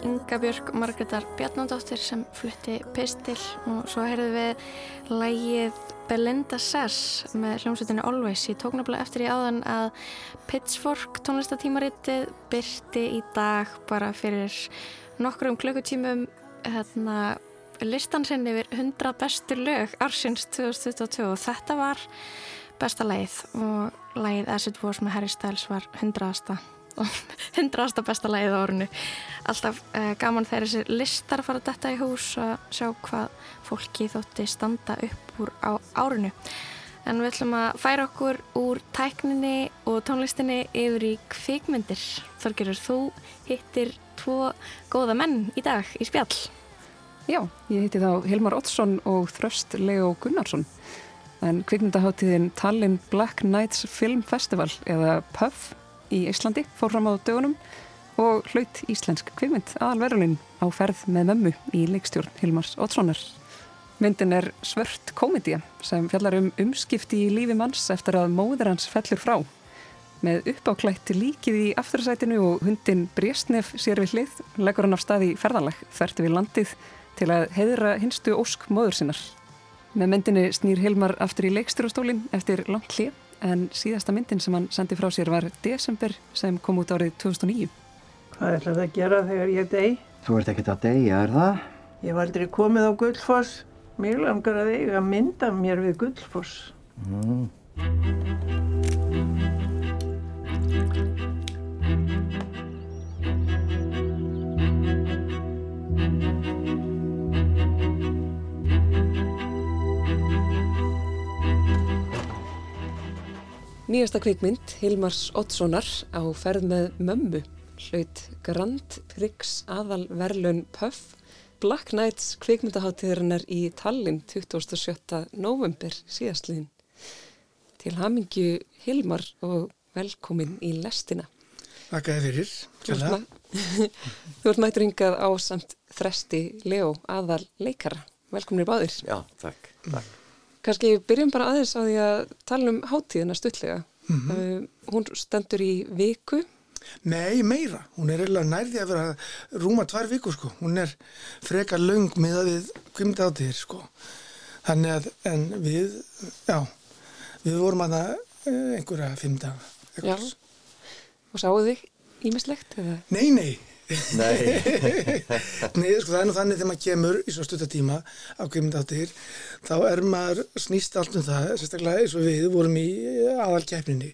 Björk Margreðar Bjarnandóttir sem flutti pistil og svo heyrðum við lægið Belinda Sass með hljómsveitinni Always. Ég tók náttúrulega eftir í áðan að Pitchfork tónlistatímaritið byrti í dag bara fyrir nokkrum klukkutímum hérna, listan sinni yfir 100 bestu lög ársins 2022 og þetta var besta lægið og lægið Acid Wars með Harry Styles var 100. 100. besta lægið á árinu. Alltaf uh, gaman þegar þessi listar fara detta í hús að sjá hvað fólki þótti standa upp úr á árinu. En við ætlum að færa okkur úr tækninni og tónlistinni yfir í kvikmyndir. Þorgerur, þú hittir tvo góða menn í dag í spjall. Já, ég hitti þá Hilmar Ottsson og Þröst Leo Gunnarsson. En kvikmyndaháttíðin Tallinn Black Nights Film Festival eða PUF í Íslandi fór fram á dögunum og hlaut íslensk kvikmynd aðalverunin á ferð með mömmu í leikstjórn Hilmars Ottssonar. Myndin er svört komedía sem fjallar um umskipti í lífi manns eftir að móður hans fellur frá. Með uppáklætt líkið í aftursætinu og hundin Brésnef sér við hlið leggur hann af stað í ferðalag þerti við landið til að heiðra hinstu ósk móður sinnar. Með myndinni snýr Hilmar aftur í leikstjórastólinn eftir langt hlið en síðasta myndin sem hann sendi frá sér var Desember sem kom út árið 2009. Hvað ætlar það að gera þegar ég dey? Þú ert ekkert að deyja, er það? Ég hef aldrei komið á Gullfoss. Mér langar að eiga mynda mér við Gullfoss. Mm. Nýjasta kvikmynd Hilmars Ottssonar á ferð með mömmu hlaut Grand Prix aðal verlun Puff Black Nights kvikmyndaháttíðarinnar í Tallinn 27. november síðastliðin. Til hamingju Hilmar og velkomin í lestina. Þakka þið fyrir. Þú ert mættur hingað á samt þresti Leo aðal leikara. Velkomin í báðir. Já, takk. takk. Kanski byrjum bara aðeins á því að tala um háttíðina stuttlega. Mm -hmm. uh, hún stendur í viku. Nei, meira. Hún er eiginlega nærði að vera rúma tvær viku sko. Hún er frekar laung með að við kvimta á þér sko. Þannig að, en við, já, við vorum að það einhverja fimm daga. Já, og sáu þig ímislegt? Nei, nei. Nei. Nei, sko það er nú þannig þegar maður kemur í svo stuttatíma á kvimindáttir þá er maður snýst allt um það sérstaklega eins og við vorum í aðalkeppninni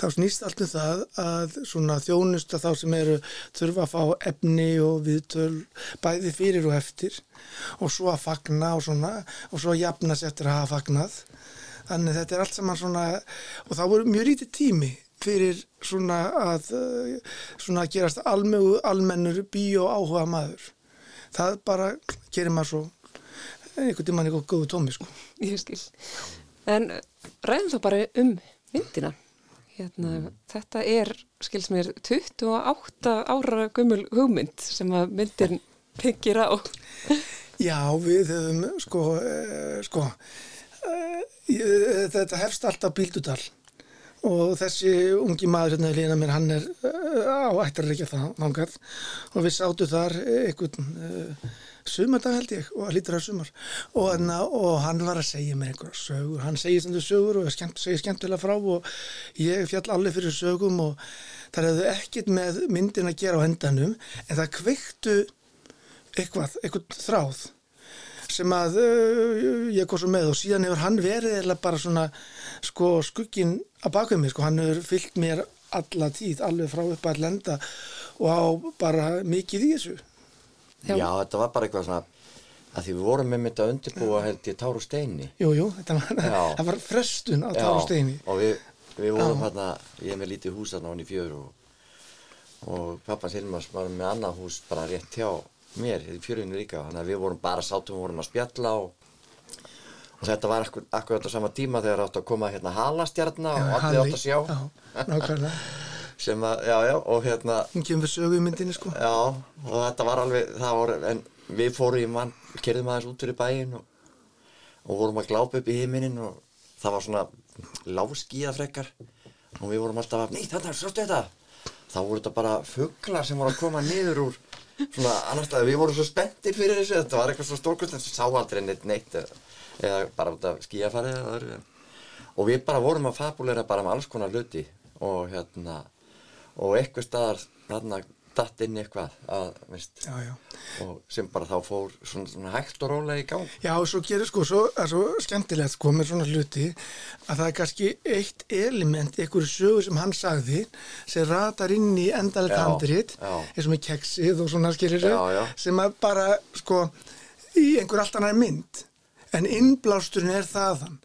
þá snýst allt um það að svona þjónusta þá sem eru þurfa að fá efni og viðtöl bæði fyrir og eftir og svo að fagna og svona og svo að jafna sér eftir að hafa fagnað þannig þetta er allt saman svona og þá voru mjög lítið tími fyrir svona að svona að gerast almegu, almennur bíó áhuga maður. Það bara gerir maður svo einhvern tíma einhvern góðu tómi sko. Ég skil. En ræðum þá bara um myndina. Hérna, mm. þetta er skils mér 28 ára gummul hugmynd sem að myndin byggir á. Já, við höfum sko, eh, sko eh, þetta hefst alltaf bíldudal og þessi ungi maður hérna lína mér, hann er uh, á ættar ekki það þangað. Og við sátu þar einhvern uh, sumardag held ég og lítur að sumar. Og, hana, og hann var að segja mér einhverja sögur, hann segir stundu sögur og skemmt, segir skemmtilega frá og ég fjall allir fyrir sögum og það hefði ekkit með myndin að gera á hendanum en það kveiktu eitthvað, eitthvað þráð sem að uh, ég kom svo með og síðan hefur hann verið eða bara svona sko skuggin að baka mig sko, hann hefur fyllt mér alla tíð, alveg frá upp að lenda og á bara mikið í þessu. Já, þetta var bara eitthvað svona að því við vorum með mitt að undirbúa held ég Tár og Steini. Jú, jú, þetta var, það var frestun á Tár og Steini. og við, við vorum hérna, ég er með lítið hús hann í fjör og, og pappans Hilmars var með annað hús bara rétt hjá mér í fjörinu líka. Þannig að við vorum bara sátum, vorum að spjalla og, og þetta var akkur, akkur þetta sama tíma þegar átt að koma hérna halastjarnar og allir átt að sjá. já, nákvæmlega. Sem að, já, já, og hérna kemur sögu í myndinni sko. Já, og þetta var alveg, það voru en við fórum í mann, kerðum aðeins út fyrir bæin og, og vorum að glápa upp í heiminin og það var svona láskíða frekkar og við vorum alltaf að, nei þetta, sástu þetta? Þá voru þetta bara fugglar sem voru að koma niður úr svona annar stað, við vorum svo spenntir fyrir þessu, þetta var eitthvað svo stórkvöld en sá aldrei neitt neitt eða, bara út af skíafarið eða öðru. Og við bara vorum að fabulera bara með alls konar hluti og hérna og eitthvað staðar hérna datt inn eitthvað að, veist, já, já. og sem bara þá fór svona, svona hægt og rólega í gang. Já, og svo gerir sko, svo, svo skemmtilegt sko með svona hluti að það er kannski eitt element einhverju sögu sem hann sagði sem ratar inn í endalegt handrit eins og með keksið og svona skilir sem að bara sko í einhver allt annar mynd. En innblásturinn er þaðan.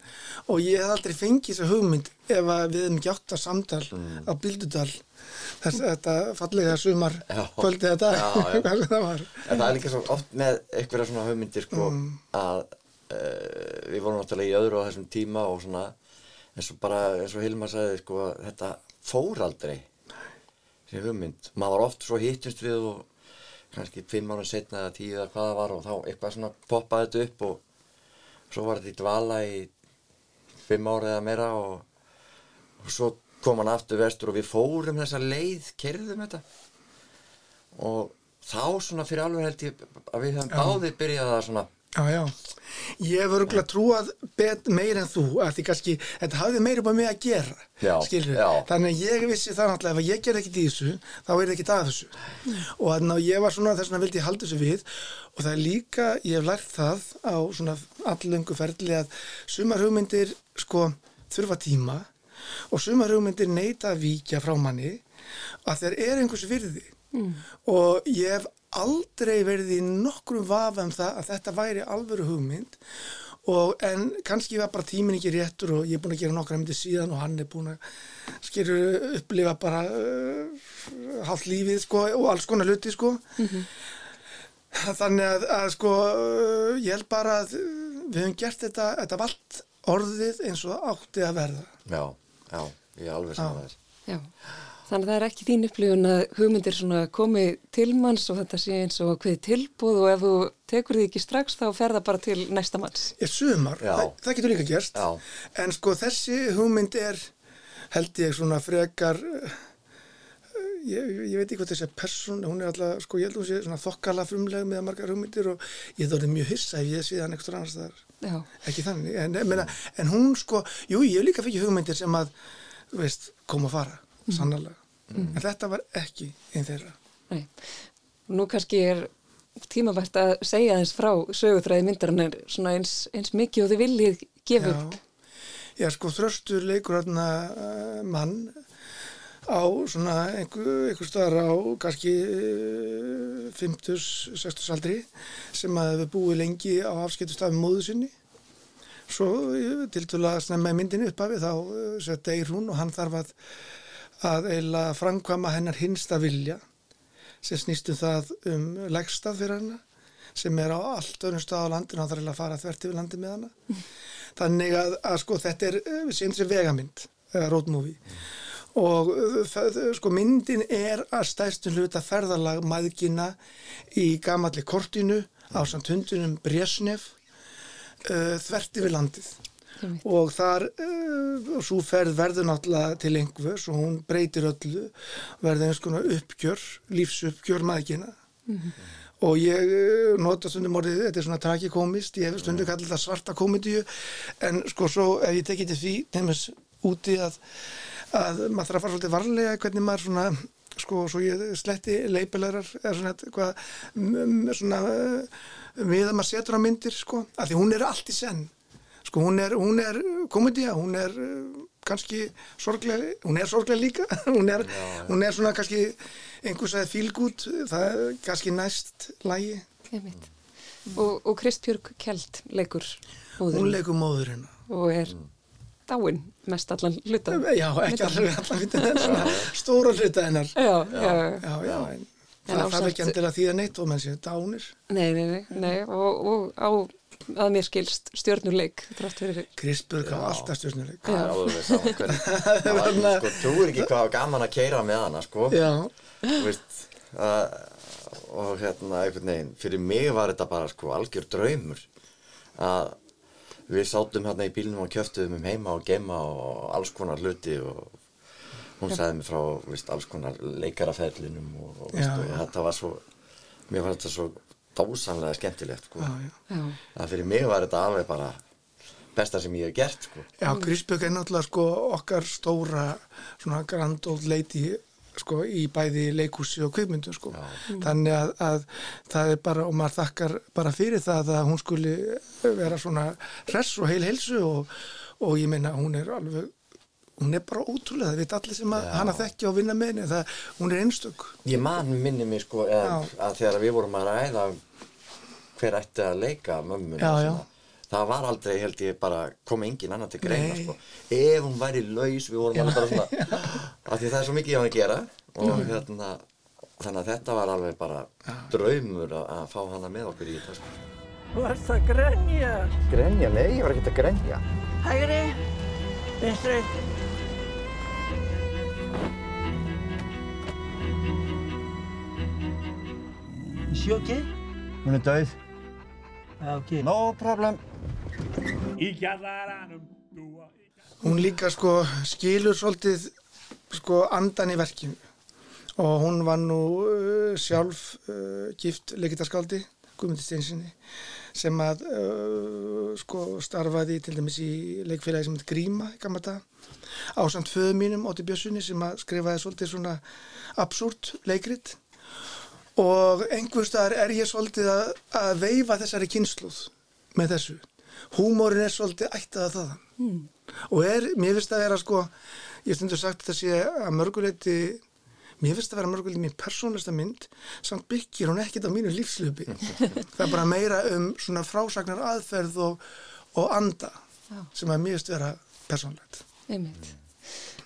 Og ég hef aldrei fengið þessa hugmynd ef við hefum ekki átt að samtal mm. á Bildudal þess þetta fallega sumar kvöldi þetta. Hvað það var. En það er líka svo oft með einhverja svona hugmyndir sko mm. að uh, við vorum náttúrulega í öðru á þessum tíma og svona eins og bara eins og Hilma sagði sko þetta fór aldrei þessi hugmynd, maður var oft svo hittust við og kannski fimm ára setna eða tíu eða hvað það var og þá eitthvað svona poppaði þetta upp og svo var þetta í dvala í fimm ára eða meira og, og svo kom hann aftur vestur og við fórum þessa leið, kerðum þetta. Og þá svona fyrir alveg held ég að við höfum báðið byrjað að svona Já, já, ég hef örgulega trúað meir en þú, að því kannski þetta hafði meir um að mig að gera já, skilur, já. þannig að ég vissi það náttúrulega ef ég ger ekkit í þessu, þá er það ekkit að þessu. Og þannig að ég var svona þess vegna vildi halda þessu við. Og það er líka, ég hef lært það á svona allöngu ferli að sumar hugmyndir sko þurfa tíma og sumar hugmyndir neyta að víkja frá manni að þeir eru einhvers virði. Mm. og ég hef aldrei verið í nokkrum vafa um það að þetta væri alvöru hugmynd. Og en kannski var bara tímin ekki réttur og ég er búin að gera nokkra myndir síðan og hann er búin að skilju upplifa bara uh, halvt lífið sko og alls konar hluti sko. Mm -hmm. þannig að, að sko uh, ég held bara að við hefum gert þetta, þetta vald orðið eins og átti að verða. Já, já, ég er alveg saman þess Já Þannig að það er ekki þín upplifun að hugmyndir komið til manns og þetta sé eins og hvað tilbúð og ef þú tekur því ekki strax þá fer það bara til næsta manns. Ég sumar, það, það getur líka gerst, Já. en sko þessi hugmynd er held ég svona frekar, ég, ég veit ekki hvað þessi person, hún er alltaf, sko ég held að hún sé svona þokkala frumlega með margar hugmyndir og ég þótti mjög hissa ef ég sé hann eitthvað annars þar, Já. ekki þannig, en, en, en hún sko, jú ég líka fyrir hugmyndir sem að, veist, koma að fara sannlega, mm. en þetta var ekki einn þeirra Nei. Nú kannski er tímabært að segja þess frá sögutræði myndarinnar svona eins, eins mikið og þið viljið gefa Já. upp Já, sko þröstur leikur hérna mann á svona einhver, einhver staðar á kannski uh, 50-60 aldri sem að hefur búið lengi á afskiptustafum móðu sinni. Svo uh, til að snemma í myndinu upphafi þá uh, deyr hún og hann þarf að að eiginlega framkvama hennar hinsta vilja sem snýstu það um legstað fyrir hennar sem er á allt öðrum stað á landinu hann þarf eiginlega að fara þvert yfir landi með mm. þannig að, að sko þetta er sem sem vegamynd, road movie og það, sko myndin er að stæðstun hluta ferðalag maðgina í gamalli kortinu á samt hundunum Bresnef uh, þvert yfir landið. Og þar uh, svo ferð verður náttúrulega til einhvers og hún breytir öllu verður eins konar uppgjör lífsuppgjör maðurkina og ég uh, nota stundum orðið þetta er svona tragikomist, ég hef stundum kallið það svarta komedíu. En sko svo ef ég tekið til því nefnist úti að, að maður þarf að fara svolítið varlega hvernig maður svona sko svo ég sletti leipilegar er svona eitthvað svona við að maður setur á myndir sko af því hún er allt í senn sko hún er, hún er komedía, hún er uh, kannski sorglega, hún er sorglega líka, hún er, hún er svona kannski einhvers að fílgút, það er kannski næst lægi. Einmitt. Og, og Kristbjörg Kjeld leikur móðurinn. Hún leikur móðurinn. Og er dáin mest allan hluta. Já, ekki allan, allan hluta hennar, stóra hluta hennar. Já, já, já, já en En það þarf ekki endilega því að neitt og menn séu dánir. Nei, nei, nei, nei. Og, og á að mér skilst fyrir Kristbjörg á alltaf stjórnuleik. Það er alveg saman hvernig. Það var ekki, sko, hvað var gaman að keira með hana, sko. Já. Þú veist, að, og hérna, einhvern veginn, fyrir mig var þetta bara, sko, algjör draumur að við sátum hérna í bílnum og kjöftuðum um heima og geima og alls konar hluti og hún sagði mér frá, veist, alls konar leikaraferlinum og, og, Já, og þetta var svo, mér var þetta svo dásamlega skemmtilegt, sko. Já, já. Það fyrir mig var þetta alveg bara besta sem ég hef gert, sko. Já, Kristbjörg er náttúrulega sko okkar stóra svona grand old lady sko í bæði leikhúsi og kvikmyndum sko. Þannig að, að það er bara, og maður þakkar bara fyrir það að hún skuli vera svona hress og heil heilsu og, og ég meina hún er alveg hún er bara ótrúlega, það veit allir sem að hana þekkja og vinna með henni, það, hún er einstök. Ég man minni mig sko að, að þegar við vorum að ræða hver ætti að leika mömmun Já, já. Það var aldrei held ég bara kom engin annar til greina sko. ef hún væri laus við vorum alveg bara svona af því það er svo mikið hjá hann að gera og hérna þannig að þetta var alveg bara draumur að, að fá hana með okkur í þetta sko. Þú ert að grenja. Grenja? Nei, ég var ekkert að grenja. Hægri, vinstri. Okay? Hún er döið. Okay. No problem. Í kjallaranum dúa hún líka sko skilur svolítið sko andan í verkinu og hún var nú uh, sjálf uh, gift leikitaskáldi Guðmundi Steinsinni sem að uh, sko starfaði til dæmis í leikfélagi sem heit Gríma dag ásamt föðu mínum Ótti Björnssoni sem að skrifaði svolítið svona absúrt leikrit og einhver staðar er ég svolítið að, að veifa þessari kynsluð með þessu. Húmórin er svolítið ættað að það. Mm. Og er, mér finnst að vera sko, ég stundur sagt þetta sé að mörguleiti, mér finnst að vera mörguleiti mín persónlesta mynd, samt byggir hún ekkit á mínu lífslupi. það er bara meira um svona frásagnar aðferð og, og anda Já. sem að mér finnst vera persónlegt. Einmitt.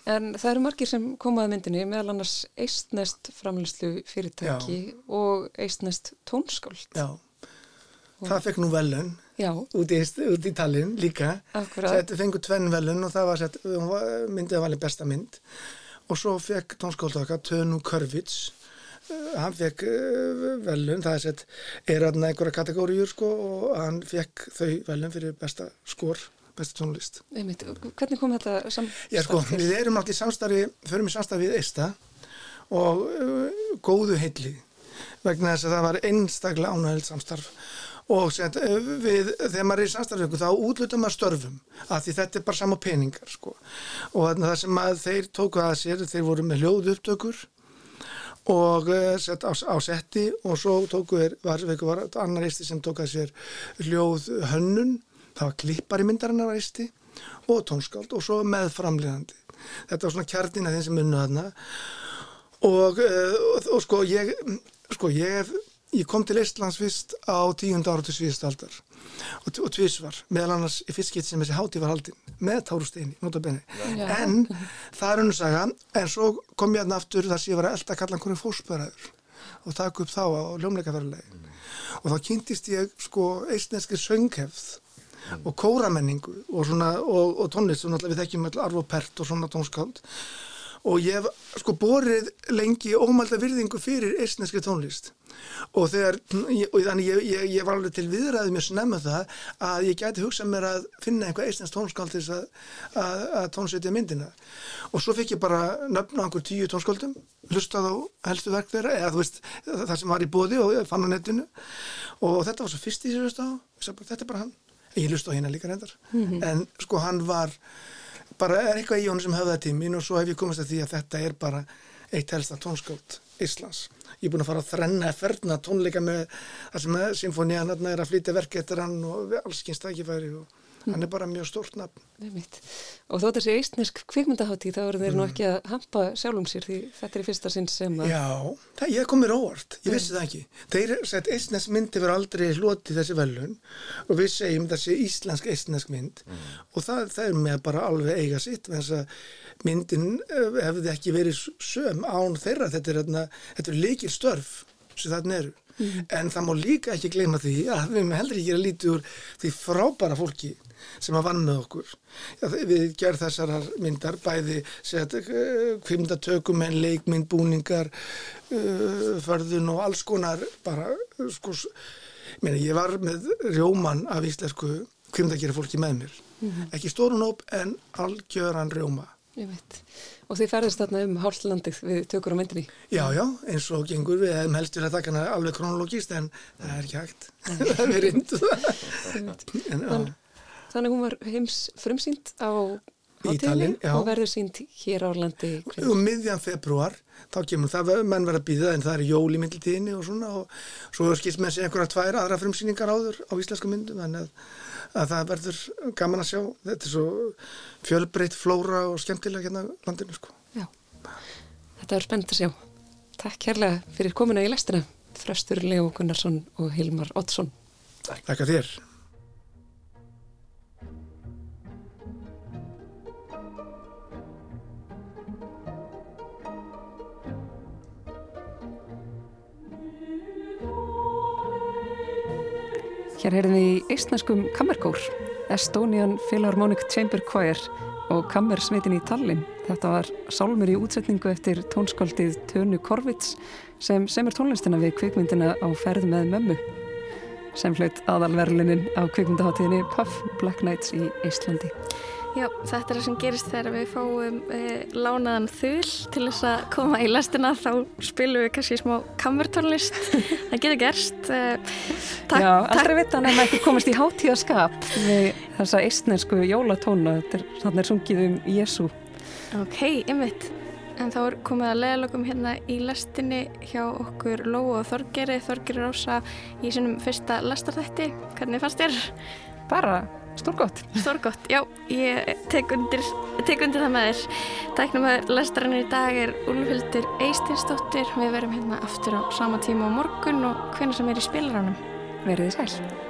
En það eru margir sem komaði myndinni, meðal annars eistnest framlýslu fyrirtæki og eistnest tónskáld. Já, það fekk nú velun Já. út í, í Tallinn líka. Akkurat. Þetta fengur tvenn velun og það var sett, var- myndið að valið besta mynd og svo fekk tónskáldaka Tönu Körvits Uh, hann fekk uh, velun, það er sett er aðna einhverja kategóriur sko og hann fekk þau velun fyrir besta skor, besta tónlist. Einmitt. Hvernig kom þetta saman? Já sko, við erum í samstarfi, förum í samstarfi við Eista og uh, góðu heilli vegna þess að það var einstaklega ánægild samstarf og set, uh, við, þegar maður er í ykkur, þá útlutum maður störfum af því þetta er bara sama peningar sko og það sem þeir tóku að sér, þeir voru með hljóðu upptökur og uh, sett á, á setti og svo tóku þeir, var, var annar eisti sem tók að sér hljóð hönnun, það var klippar í myndarinnar eisti og tónskáld og svo meðframlegandi. Þetta var svona kjarnin að þeim sem unnu þarna og, og, og sko ég, sko ég ég kom til Íslands fyrst á tíund ára til síðust aldar og, og tvísvar, meðal annars í fyrst gett sem þessi hátíð var haldin með Tárusteini, notabene. Já. En það er unnsaga, en svo kom ég aðna aftur þar sem ég var að elda að kalla hann hvernig fósbæraður og taka upp þá á ljómleikaferðulegi og þá kynntist ég sko eistneski sönghefð og kóramenningu og, svona, og, og tónlist og við þekkjum all arf og pert og svona tónskáld. Og ég hef sko borið lengi ómælda virðingu fyrir eistneski tónlist. Og þegar, og þannig ég, ég, ég var alveg til viðræði mér snemma það að ég gæti hugsað mér að finna einhvað eistnesk tónskáld til þess að, tónsetja myndina. Og svo fekk ég bara nöfna einhver tíu tónskáldum hlustað á helstu verk þeirra eða þú veist það sem var í bóði og fann á netinu. Og þetta var svo fyrst í sér þetta er bara hann, ég hlust á hérna líka reyndar Mhm. en sko hann var bara er eitthvað í honum sem höfða tímin og svo hef ég komast að því að þetta er bara eitt helsta tónskáld Íslands. Ég er búin að fara að þrenna ferna tónleika með það sem symfónían er að flytja verk eftir hann og alls kynst tækifæri og hann er bara mjög stórt nafn. Og þótt þessi eistnesk kvikmyndaháttíð þá eru þeir nú ekki að hampa sjálfum sér því þetta er fyrsta sinn sem að Já, það ég kom mér óvart, ég vissi það ekki. Þeir sett eistnesk mynd hefur aldrei hlotið þessi velun og við segjum þessi íslensk eistnesk mynd og það, það er með bara alveg eiga sitt þess að myndin eh, hefði ekki verið söm án þeirra, þetta er, þetta er líkil störf sem þarna eru. En það má líka ekki gleyma því að við með heldur ekki að lítið úr því frábæra fólki sem að vann með okkur. Já, við gerð þessar myndar bæði kvimdatökum en leikmynd, búningar, uh, förðun og alls konar bara, uh, sko, meina, ég var með rjóman af íslensku kvimdagera fólki með mér. Mhm. Ekki stórun hóp en algjöran rjóma. Og þið ferðist þarna um hálflandið við tökur á myndinni. Já, já, eins og gengur við hefum helst við að taka hana alveg kronologist en það er ekki hægt. það er reyndu það. En, já. Þann, þannig hún var heims frumsýnd á Í hátíðinni Tallinn, já. og verður sýnd hér á landi. og miðjan februar þá kemur það, menn verða að býða en það er jól í myndiltíðinni og svona og svo skilst með sig einhverja tvær aðra frumsýningar áður á íslensku myndum þannig að, að það verður gaman að sjá þetta er svo fjölbreytt flóra og skemmtilega hérna landinu sko. Þetta er spennt að sjá. Takk kærlega fyrir komuna í lestina. Þröstur Leo Gunnarsson og Hilmar Oddsson. Takk að þér. Hér heyrðum við í eistneskum kammerkór, Estonian Philharmonic Chamber Choir og kammersveitin í Tallinn. Þetta var sálmur í útsetningu eftir tónskáldið Tönu Korvits sem semur tónlistina við kvikmyndina á ferð með mömmu. Sem hlaut aðalverlunin á kvikmyndaháttíðinni Puff Black Nights í Íslandi. Já, þetta er það sem gerist þegar við fáum e, lánaðan þull til þess að koma í lestina þá spilum við kannski smá kammertónlist það getur gerst e, takk, Já, aldrei veit hann að ekki komast í hátíðaskap við þessa eistnesku jólatóna. Þetta er, þannig er sungið um Jésu. Ok, ymmit en þá er komið að leðalögum hérna í lestinni hjá okkur Lóa og Þorgeri Þorgeri Rósa í sinum fyrsta lestarþætti hvernig fannst þér? Bara stórgott. Stórgott, já, ég tek undir, tek undir það með þér. Tæknum að lestarinn í dag er Úlfhildur Eistinsdóttir við verum hérna aftur á sama tíma á morgun og hvernig sem er í spilaránum Verðið sæl